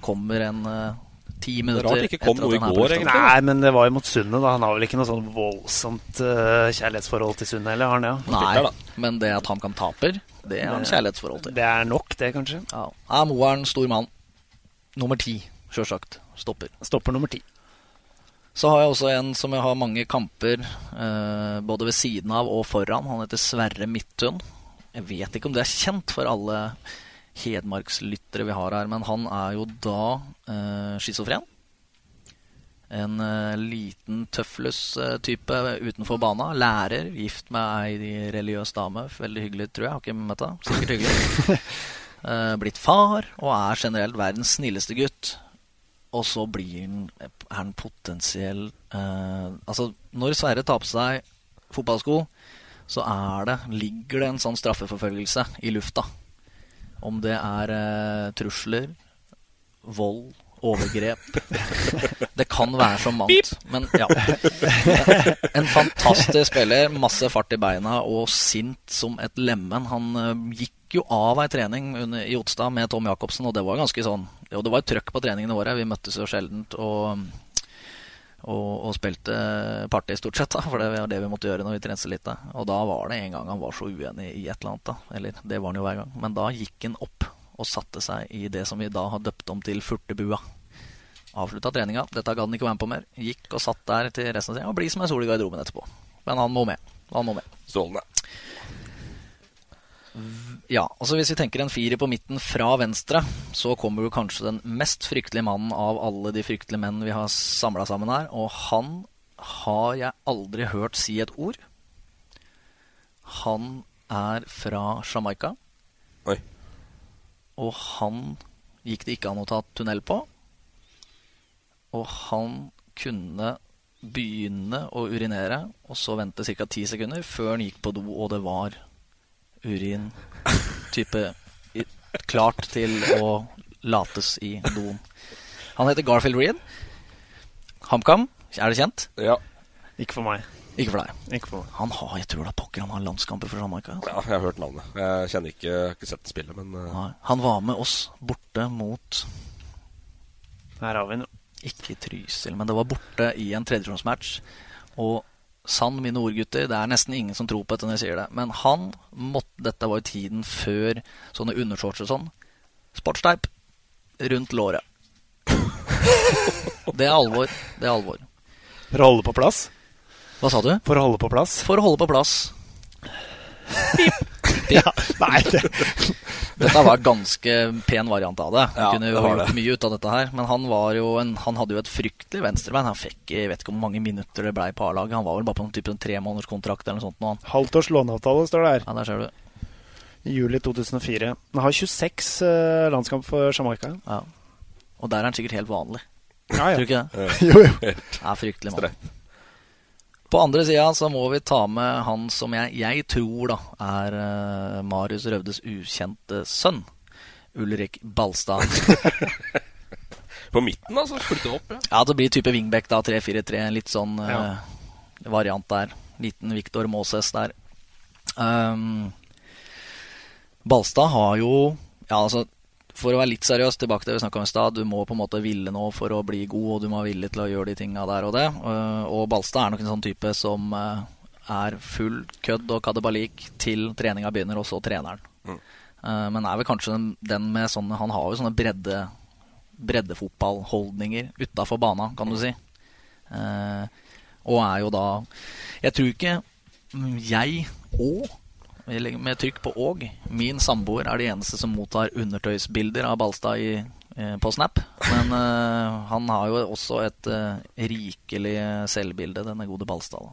kommer en eh, ti minutter rart det ikke kom noe i går, egentlig. Nei, men det var jo mot Sundet. da Han har vel ikke noe sånn voldsomt uh, kjærlighetsforhold til Sundet, heller, har han det? Ja? Nei, men det at HamKam taper, det er han kjærlighetsforhold til. Det er nok, det, kanskje. Ja. Er Moeren stor mann. Nummer ti, sjølsagt. Stopper. Stopper nummer ti. Så har jeg også en som jeg har mange kamper eh, både ved siden av og foran. Han heter Sverre Midtun. Jeg vet ikke om det er kjent for alle hedmarkslyttere vi har her, men han er jo da uh, schizofren. En eh, liten tøflus-type utenfor bana. Lærer, gift med ei religiøs dame. Veldig hyggelig, tror jeg. Har ikke møtt henne. Sikkert hyggelig. [LAUGHS] Eh, blitt far og er generelt verdens snilleste gutt. Og så blir han, er han potensiell eh, Altså, når Sverre tar på seg fotballsko, så er det, ligger det en sånn straffeforfølgelse i lufta. Om det er eh, trusler, vold, overgrep [LAUGHS] Det kan være så mangt. Men ja. En fantastisk spiller. Masse fart i beina og sint som et lemen. Han eh, gikk jo av ei trening under, i Otstad med Tom Jacobsen, og det var ganske sånn Jo, det var et trøkk på treningene våre. Vi møttes jo sjeldent og, og, og spilte party, stort sett, da, for det var det vi måtte gjøre når vi trente litt. Da. Og da var det en gang han var så uenig i et eller annet, da. Eller det var han jo hver gang. Men da gikk han opp og satte seg i det som vi da har døpt om til Furtebua. Avslutta treninga. Dette gadd han ikke være med på mer. Gikk og satt der til resten av tida og blir som ei sol i garderoben etterpå. Men han må med. Han må med. Strålende. Ja, altså Hvis vi tenker en firer på midten fra venstre, så kommer jo kanskje den mest fryktelige mannen av alle de fryktelige menn vi har samla sammen her. Og han har jeg aldri hørt si et ord. Han er fra Jamaica. Oi. Og han gikk det ikke an å ta tunnel på. Og han kunne begynne å urinere, og så vente ca. ti sekunder før han gikk på do, og det var urin type i, klart til å lates i doen. Han heter Garfield Reed. HamKam, er det kjent? Ja. Ikke for meg. Ikke for deg. Ikke for meg. Han har, jeg tror da pokker han har landskamper for Jamaica. altså. ja, jeg har hørt navnet. Jeg kjenner ikke, jeg har ikke sett det spillet, men eh, Nei, Han var med oss borte mot Her har vi noe. Ikke Trysil, men det var borte i en tredjevisjonsmatch. Og sann mine ord, gutter, det er nesten ingen som tror på dette når jeg sier det. Men han måtte Dette var jo tiden før sånne undershorts og sånn. Sportsteip rundt låret. [LAUGHS] Det er alvor. Det er alvor. For å holde på plass? Hva sa du? For å holde på plass? For å holde på plass. [LAUGHS] Ja, nei, det Dette var en ganske pen variant av det. Han Ja, kunne jo gjort mye ut av dette her. Men han, var jo en, han hadde jo et fryktelig venstrebein. Han fikk jeg vet ikke hvor mange minutter det ble på A-laget. Han var vel bare på noen type en tremånederskontrakt eller noe sånt. Han. Halvt års låneavtale står det her. Ja, der ser du. I juli 2004. Han har 26 uh, landskamp for Jamaica. Ja. Og der er han sikkert helt vanlig. Ja, Tror du ja. ikke det? [LAUGHS] jo, jo. Det er fryktelig mann. På andre sida så må vi ta med han som jeg, jeg tror da er uh, Marius Røvdes ukjente sønn. Ulrik Balstad. [LAUGHS] På midten, altså. Flytte opp, ja. Ja, det blir type wingback da, 3-4-3. En litt sånn uh, Ja. variant der. Liten Victor Moses der. Um, Balstad har jo Ja, altså For å være litt seriøs, tilbake til det vi snakka om i stad. Du må på en måte ville noe for å bli god, og du må være villig til å gjøre de tinga der og det. Uh, og Balstad er nok en sånn type som uh, er full kødd og kadebalik til treninga begynner, og så treneren. Mm. Uh, men er vel kanskje den, med sånne Han har jo sånne bredde breddefotballholdninger utafor bana, kan du si. Eh, og er jo da Jeg tror ikke jeg og med trykk på òg. Min samboer er de eneste som mottar undertøysbilder av Balstad i, eh, på Snap. Men eh, han har jo også et eh, rikelig selvbilde, denne gode Balstad.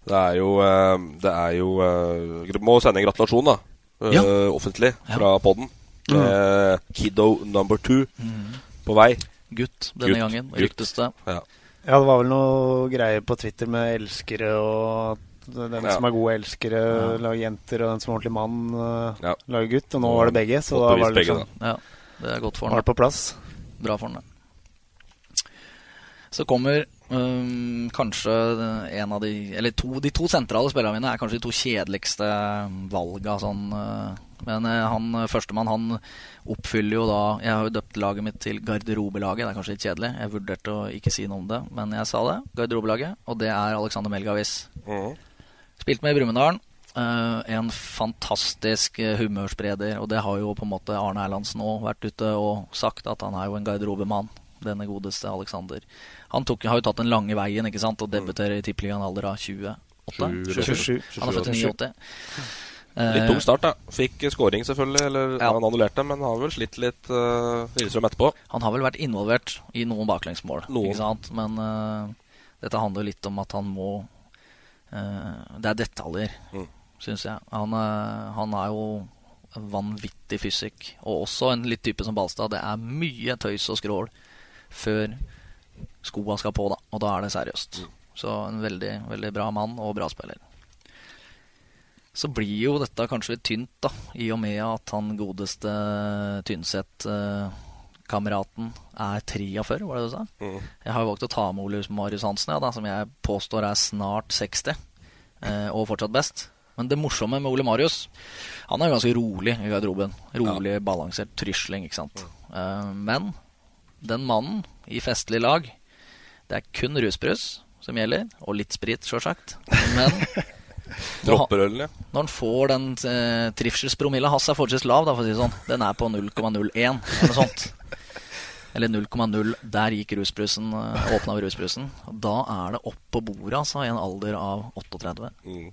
Det er jo, uh, det er jo Må sende en gratulasjon, da. Ja. Offentlig fra ja. poden. Mm. Kiddo number two mm. på vei. Gutt denne Gutt. gangen, ryktes det. Ja. ja, det var vel noe greier på Twitter med elskere og den ja. som er gode elskere, ja. lager jenter, og den som er ordentlig mann, uh, ja. lager gutt. Og nå var det begge, så da var det liksom Ja, det er godt for. Var på plass. Bra for han, Så kommer um, kanskje en av de Eller to, de to sentrale spillerne mine er kanskje de to kjedeligste valga sånn uh, men uh, han førstemann han oppfyller jo da Jeg har jo døpt laget mitt til garderobelaget. Det er kanskje litt kjedelig. Jeg vurderte å ikke si noe om det, men jeg sa det. Garderobelaget. Og det er Alexander Melgavis. Mm. Spilt med i Brumunddal. Uh, en fantastisk uh, humørspreder. Og det har jo på en måte Arne Erlandsen òg vært ute og sagt, at han er jo en garderobemann. Denne godeste Alexander. Han tok, har jo tatt den lange veien ikke sant, og debuterer i Tippeligaen alder av 28. 27. Han er født i 89. Litt tung start, da. Fikk scoring, selvfølgelig. Eller ja. han annullerte, men har vel slitt litt uh, Lillestrøm etterpå. Han har vel vært involvert i noen baklengsmål, noen. ikke sant? men uh, dette handler litt om at han må Eh, det er detaljer, mm. syns jeg. Han, eh, han, er jo vanvittig fysikk. Og også en litt type som Balstad. Det er mye tøys og skrål før skoa skal på, da. Og da er det seriøst. Mm. Så en veldig, veldig bra mann og bra spiller. Så blir jo dette kanskje litt tynt, da, i og med at han godeste Tynset eh, kameraten er 43, var det du sa? Mm. Jeg har jo valgt å ta med Ole Marius Hansen, ja, da, som jeg påstår er snart 60, eh, og fortsatt best. Men det morsomme med Ole Marius Han er jo ganske rolig i garderoben. Rolig, ja. balansert trysling, ikke sant. Mm. Eh, men den mannen i festlig lag Det er kun rusbrus som gjelder, og litt sprit, sjølsagt. Men [LAUGHS] Dropper ølen, ja. Når han får den eh, trivselspromilla hans er fortsatt lav, da, for å si det sånn. Den er på 0,01 eller sånt. Eller 0,0. Der gikk rusbrusen, eh, åpna rusbrusen. Da er det opp på bordet, altså, i en alder av 38. Mm.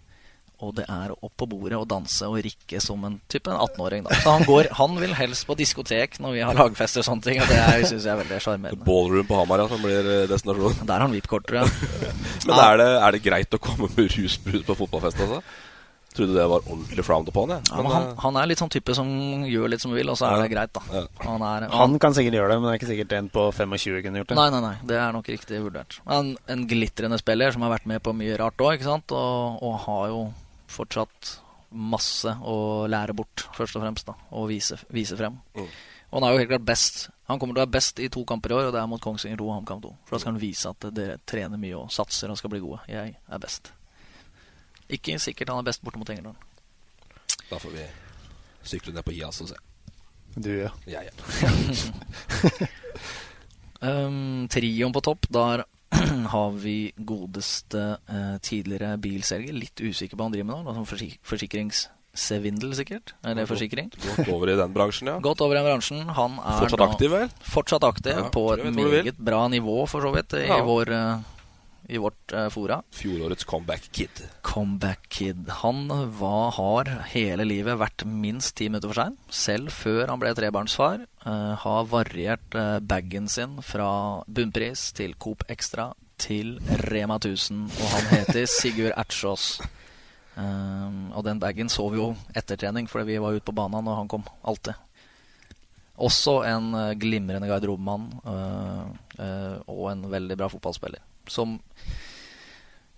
Og det er opp på bordet og danse og rikke som en type 18-åring. Så han, går, han vil helst på diskotek når vi har lagfester og sånne ting. Og det syns jeg er veldig sjarmerende. [LAUGHS] Ballroom på Hamar, ja, som blir eh, destinasjonen. Der har han VIP-kort, tror jeg. [LAUGHS] Men er det, er det, greit å komme med rusbrus på fotballfest, altså? Trodde det var ordentlig frowned upon. Ja. men, han, eh, han, er litt sånn type som gjør litt som han vil, og så er det greit, da. Ja. Han, er, han, han, kan sikkert gjøre det, men det er ikke sikkert en på 25 kunne gjort det. Nei, nei, nei, det er nok riktig vurdert. En, en glitrende spiller som har vært med på mye rart òg, ikke sant, og, og, har jo fortsatt masse å lære bort, først og fremst, da, og vise, vise frem. Mm. Og han er jo helt klart best. Han kommer til å være best i to kamper i år, og det er mot Kongsvinger 2 og HamKam 2. For da skal han vise at dere trener mye og satser og skal bli gode. Jeg er best. Ikke sikkert han er best borte mot Engerdalen. Da får vi sykle ned på IAS og se. Du, ja. Ja, ja. [LAUGHS] um, trioen på topp, der [CLEARS THROAT] har vi godeste uh, tidligere bilselger. Litt usikker på hva han driver med nå. Sånn forsik forsikringssvindel, sikkert. Er det forsikring? Gått over i den bransjen, ja. [LAUGHS] Gått over i den bransjen. Han er fortsatt aktiv, vel? Fortsatt aktiv, ja, på et meget bra nivå, for så vidt, i vår uh, i vårt uh, fora. Fjorårets comeback kid. Comeback kid. Han var, har hele livet vært minst ti minutter for sein. Selv før han ble trebarnsfar. Uh, har variert uh, bagen sin fra bunnpris til Coop Extra til Rema 1000. Og han heter [LAUGHS] Sigurd Ertsås. Um, og den bagen så vi jo etter trening, fordi vi var ute på banen når han kom. Alltid. Også en glimrende garderobemann og en veldig bra fotballspiller som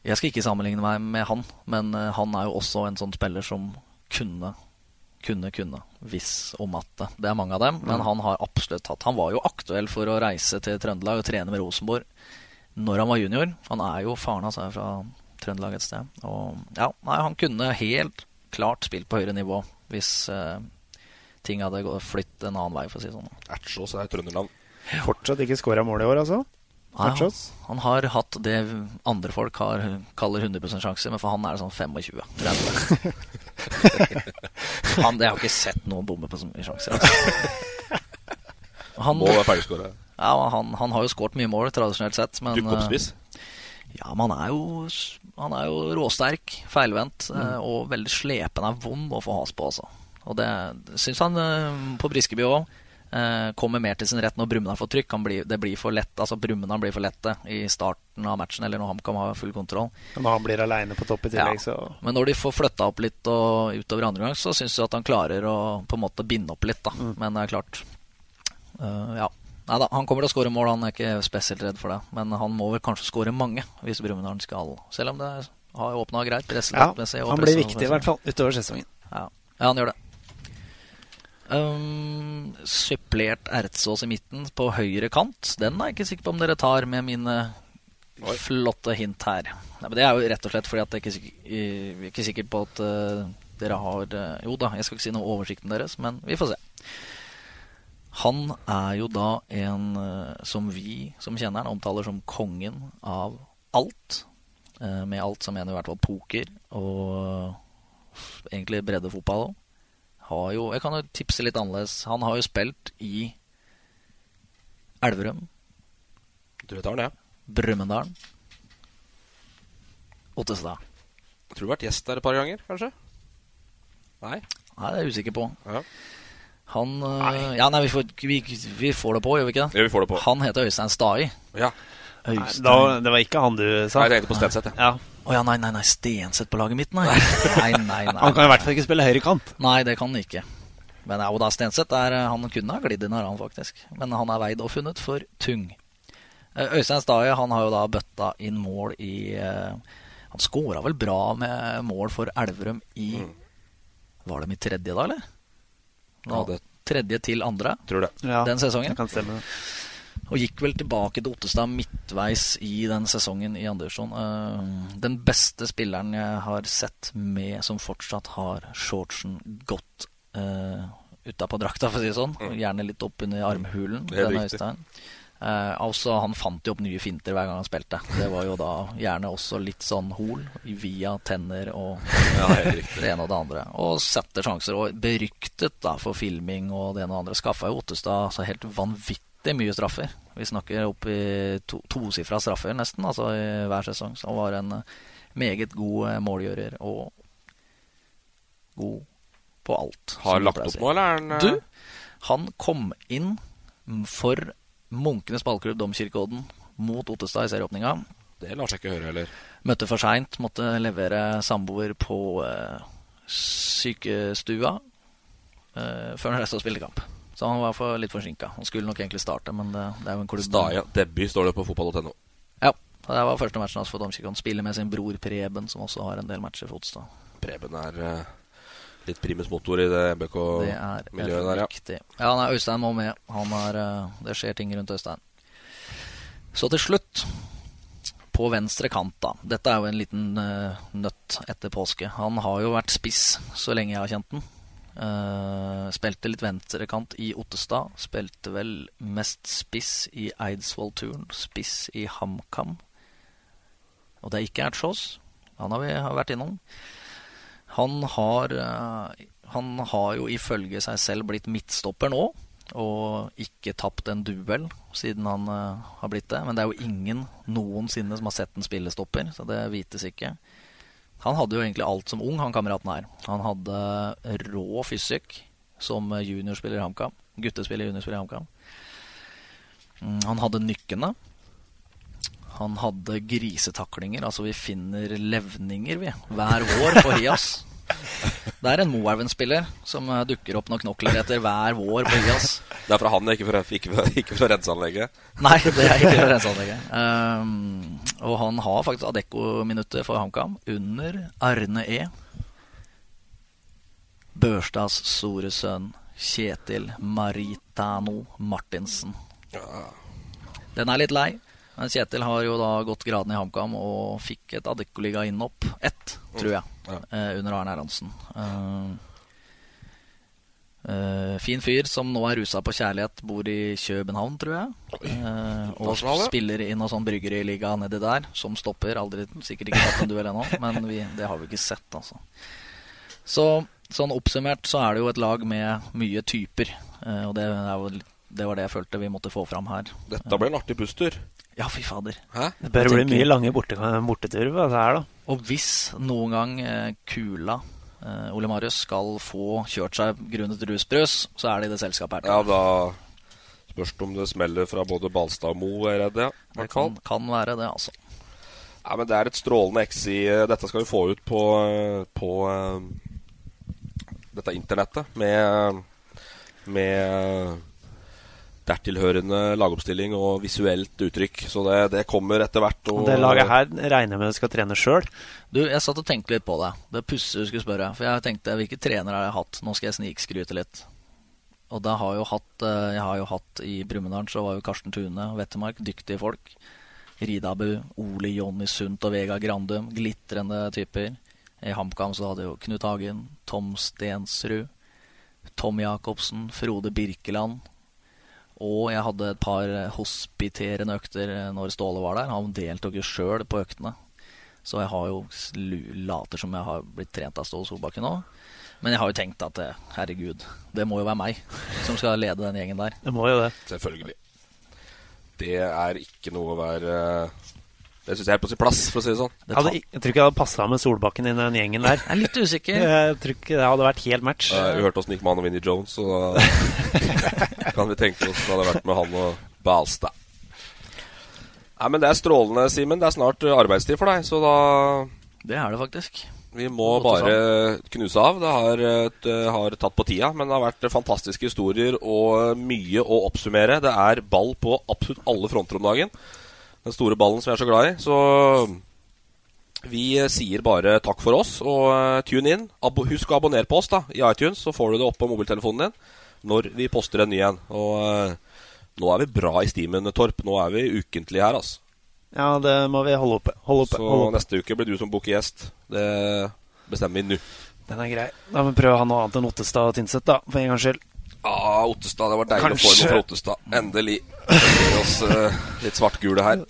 Jeg skal ikke sammenligne meg med han, men uh, han er jo også en sånn spiller som kunne kunne, kunne. Hvis og matte. Det er mange av dem, men mm. han har absolutt hatt Han var jo aktuell for å reise til Trøndelag og trene med Rosenborg når han var junior. Han er jo faren hans er fra Trøndelag et sted. Og ja, nei, han kunne helt klart spilt på høyere nivå hvis eh, ting hadde flyttet en annen vei, for å si det sånn. Ertsås er trønderland. Fortsatt ikke skåra mål i år, altså? Nei, han, han, har hatt det andre folk har, kaller 100 sjanse, men for han er det sånn 25. 30. [LAUGHS] han, jeg har ikke sett noen bomme på så mye sjanser. Altså. [LAUGHS] Han, Må være ferdigskåra. Ja, han, han, har jo skåret mye mål, tradisjonelt sett. Men, Dukke? Ja, men han er jo, han er jo råsterk, feilvendt mm. og veldig slepen. Er vond å få has på, altså. Og det syns han på Briskeby òg. Eh, kommer mer til sin rett når Brumunddal får trykk. Blir, det blir for lett, altså Brumunddal blir for lette i starten av matchen, eller når HamKam har full kontroll. Når han blir aleine på topp i tillegg, ja. så Men når de får flytta opp litt og utover andre gang, så syns jeg at han klarer å på en måte binde opp litt, da. Mm. Men det er klart uh, Ja. Nei da, han kommer til å skåre mål, han er ikke spesielt redd for det. Men han må vel kanskje skåre mange hvis Brumunddal skal Selv om det har åpna greit. Ja, han blir viktig i hvert fall utover sesongen. Ja. ja, han gjør det. Um, supplert Ertsås i midten på høyre kant. Den er jeg ikke sikker på om dere tar med mine Oi. flotte hint her. Nei, det er jo rett og slett fordi at jeg er ikke sikker, ikke sikker på at uh, dere har uh, Jo da, jeg skal ikke si noe om oversikten deres, men vi får se. Han er jo da en uh, som vi som kjenner han, omtaler som kongen av alt. med alt som mener i hvert fall poker og egentlig breddefotball òg har jo Jeg kan jo tipse litt annerledes. Han har jo spilt i Elverum. Du vet han, ja. Brumunddal. Ottestad. Jeg tror du har vært gjest der et par ganger, kanskje? Nei? Nei, det er jeg usikker på. Ja. Han eh, nei. Ja, nei, vi får, vi, vi får, det på, gjør vi ikke det? Ja, vi får det på. Han heter Øystein Stai. Ja. Nei, da, det var ikke han du sa? Nei, jeg tenkte på Stenseth. Ja. Å oh, ja, nei, nei, nei, Stenseth på laget mitt, nei. nei, nei, nei. Han kan i hvert fall ikke spille høyrekant. Nei, det kan han ikke. Men ja, da Stenseth er, eh, han kunne ha glidd inn her, han faktisk. Men han er veid og funnet for tung. Eh, Øystein Staje han har jo da bøtta inn mål i uh, Han skåra vel bra med mål for Elverum i mm. Var det mitt tredje, da, eller? Nå, ja, det... Tredje til andre Tror det. Ja, den sesongen. Det kan stemme det. Og gikk vel tilbake til Ottestad midtveis i den sesongen i Andersson. Uh, den beste spilleren jeg har sett med som fortsatt har shortsen godt uh, utapå drakta, for å si det sånn. Mm. Gjerne litt opp under armhulen. Den Øystein. Uh, altså, han fant jo opp nye finter hver gang han spilte. Det var jo da gjerne også litt sånn hol via tenner og ja, [LAUGHS] det ene og det andre. Og setter sjanser. Og beryktet da for filming og det ene og det andre. Skaffa jo Ottestad altså helt vanvittig vanvittig mye straffer. Vi snakker opp i to, tosifra straffer nesten altså i hver sesong. Så han var en eh, meget god eh, målgjører og god på alt. Har lagt opp nå, eller er han eh? Du, han kom inn for Munkenes ballklubb Domkirkeodden mot Ottestad i serieåpninga. Det lar seg ikke høre heller. Møtte for seint, måtte levere samboer på uh, sykestua uh, før han reiste og spilte kamp. Så han var for, litt forsinka. Han skulle nok egentlig starte, men det, det er jo en klubb Staja debut står det på fotball.no. Ja. Det var første matchen hans for Domkirken. Spiller med sin bror Preben, som også har en del matcher for Otstad. Preben er uh, litt primus motor i det MBK-miljøet der, ja. Riktig. Ja, nei, Øystein må med. Er, uh, det skjer ting rundt Øystein. Så til slutt på venstre kant, da. Dette er jo en liten uh, nøtt etter påske. Han har jo vært spiss så lenge jeg har kjent den. Uh, spilte litt venstrekant i Ottestad. Spilte vel mest spiss i Eidsvoll-turen. Spiss i HamKam. Og det er ikke Ertsjås. Han har vi vært innom. Han har, uh, han har jo ifølge seg selv blitt midtstopper nå. Og ikke tapt en duell siden han uh, har blitt det. Men det er jo ingen noensinne som har sett en spillestopper, så det vites ikke. Han hadde jo egentlig alt som ung, han kameraten her. Han hadde rå fysikk som juniorspiller i HamKam. Guttespiller juniorspiller i HamKam. Mm, han hadde nykkene. Han hadde grisetaklinger. Altså, vi finner levninger, vi, hver vår på Hias. [LAUGHS] [LAUGHS] Det er en Moelven-spiller som eh, dukker opp noen knokler etter hver vår på IAS. Det er fra han, ikke fra, ikke fra, ikke fra renseanlegget? [LAUGHS] Nei, det er ikke fra renseanlegget. Um, og han har faktisk Adecco-minuttet for HamKam under Arne E. Børstads store sønn Kjetil Maritano Martinsen. Den er litt lei. Men Kjetil har jo da gått gradene i HamKam og fikk et Adeccoliga inn opp. Ett, tror jeg, ja. uh, under Arne Erlandsen. Uh, uh, fin fyr som nå er rusa på kjærlighet, bor i København, tror jeg. og spiller i noe sånn bryggeriliga nedi der, som stopper. Aldri, sikkert ikke tatt en duell ennå, men vi, det har vi ikke sett, altså. Så sånn oppsummert så er det jo et lag med mye typer. og det jo det var det jeg følte vi måtte få fram her. Dette ble en artig busstur. Ja, fy fader. Hæ? Det bør bli mye lange borte, borteturer på dette her, da. Og hvis noen gang eh, Kula eh, Ole Marius skal få kjørt seg grunnet rusbrus, så er det i det selskapet her. Ja, da spørs det om det smeller fra både Balstad og Mo, er jeg redd. Ja. Det kan, kan være det, altså. Ja, men Det er et strålende XI. Dette skal vi få ut på, på uh, dette internettet med, med dertilhørende lagoppstilling og visuelt uttrykk. Så det, det kommer etter hvert. Og, det laget her regner jeg med du skal trene sjøl? Du, jeg satt og tenkte litt på det. Det pussig du skulle spørre. For jeg tenkte hvilke trenere har jeg hatt? Nå skal jeg snikskryte litt. Og da har jeg jo hatt eh, Jeg har jo hatt i Brumunddal så var jo Karsten Tune og Wettermark dyktige folk. Ridabu, Ole Jonny Sundt og Vega Grandum. Glitrende typer. I HamKam så hadde jo Knut Hagen, Tom Stensrud, Tom Jacobsen, Frode Birkeland. Og jeg hadde et par hospiterende økter når Ståle var der. Han deltok jo sjøl på øktene. Så jeg har jo later som jeg har blitt trent av Ståle Solbakken nå. Men jeg har jo tenkt at herregud, det må jo være meg [LAUGHS] som skal lede den gjengen der. Det må jo det. Selvfølgelig. Det er ikke noe å være det syns jeg er på sin plass, for å si det sånn. Jeg, hadde, jeg tror ikke jeg hadde passa med Solbakken i den gjengen der. Jeg er litt usikker. [LAUGHS] Jeg tror ikke det hadde vært helt match. Uh, vi hørte åssen det gikk med han og Vinnie Jones, så da [LAUGHS] kan vi tenke oss det hadde vært med han og Balstad. Nei, men Det er strålende, Simen. Det er snart arbeidstid for deg, så da Det er det faktisk. Vi må bare knuse av. Det har, det har, tatt på tida, men det har vært fantastiske historier og mye å oppsummere. Det er ball på absolutt alle fronter om dagen den store ballen som vi er så glad i. Så vi sier bare takk for oss, og uh, tune inn. Husk å abonnere på oss da, i iTunes, så får du det opp på mobiltelefonen din når vi poster en ny en. Og uh, nå er vi bra i stimen, Torp. Nå er vi ukentlig her, altså. Ja, det må vi holde oppe. Holde oppe så holde oppe. neste uke blir du som booker-gjest. Det bestemmer vi nå. Den er grei. Da må vi prøve å ha noe annet enn Ottestad og Tynset, da, for en gangs skyld. Ah, Ottestad. Det var deilig Kanskje. å få noe fra Ottestad. Endelig. Gi oss uh, litt svartgule her.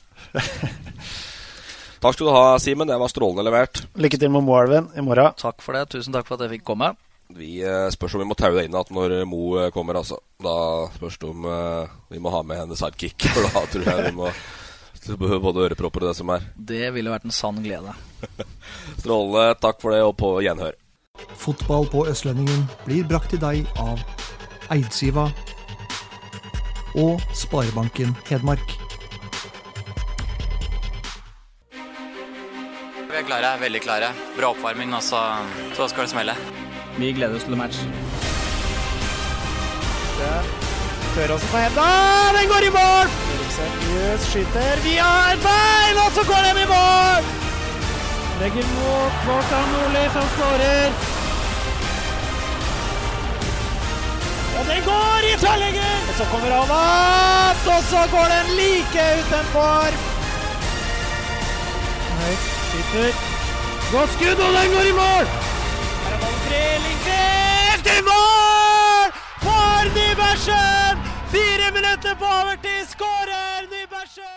Takk skal du ha, Simen. Det var strålende levert. Lykke til med Moelven i morgen. Takk for det. Tusen takk for at jeg fikk komme. Vi uh, spørs om vi må taue deg inn igjen når Mo uh, kommer, altså. Da spørs det om uh, vi må ha med henne sidekick. [LAUGHS] For da tror jeg vi må både ørepropper og det som er. Det ville vært en sann glede. [LAUGHS] Strålende. Takk for det, og på gjenhør. Fotball på Østlendingen blir brakt til deg av Eidsiva og Sparebanken Hedmark. Vi er klare, veldig klare. Bra oppvarming, og så, så skal det smelle. Vi gleder oss til match. Tør også på henda. Den går i mål! Seriøs skyter via et bein, og så går den i mål! Legger mot Kvartan Nordli, som skårer. Og den går i tverrlegger! Og så kommer han opp, og så går den like utenfor. Høyt, sitter. Godt skudd, og den går i mål! Her er ballen fri. Lindqvist i mål! For Nybergsen! Fire minutter på overtid, skårer Nybergsen!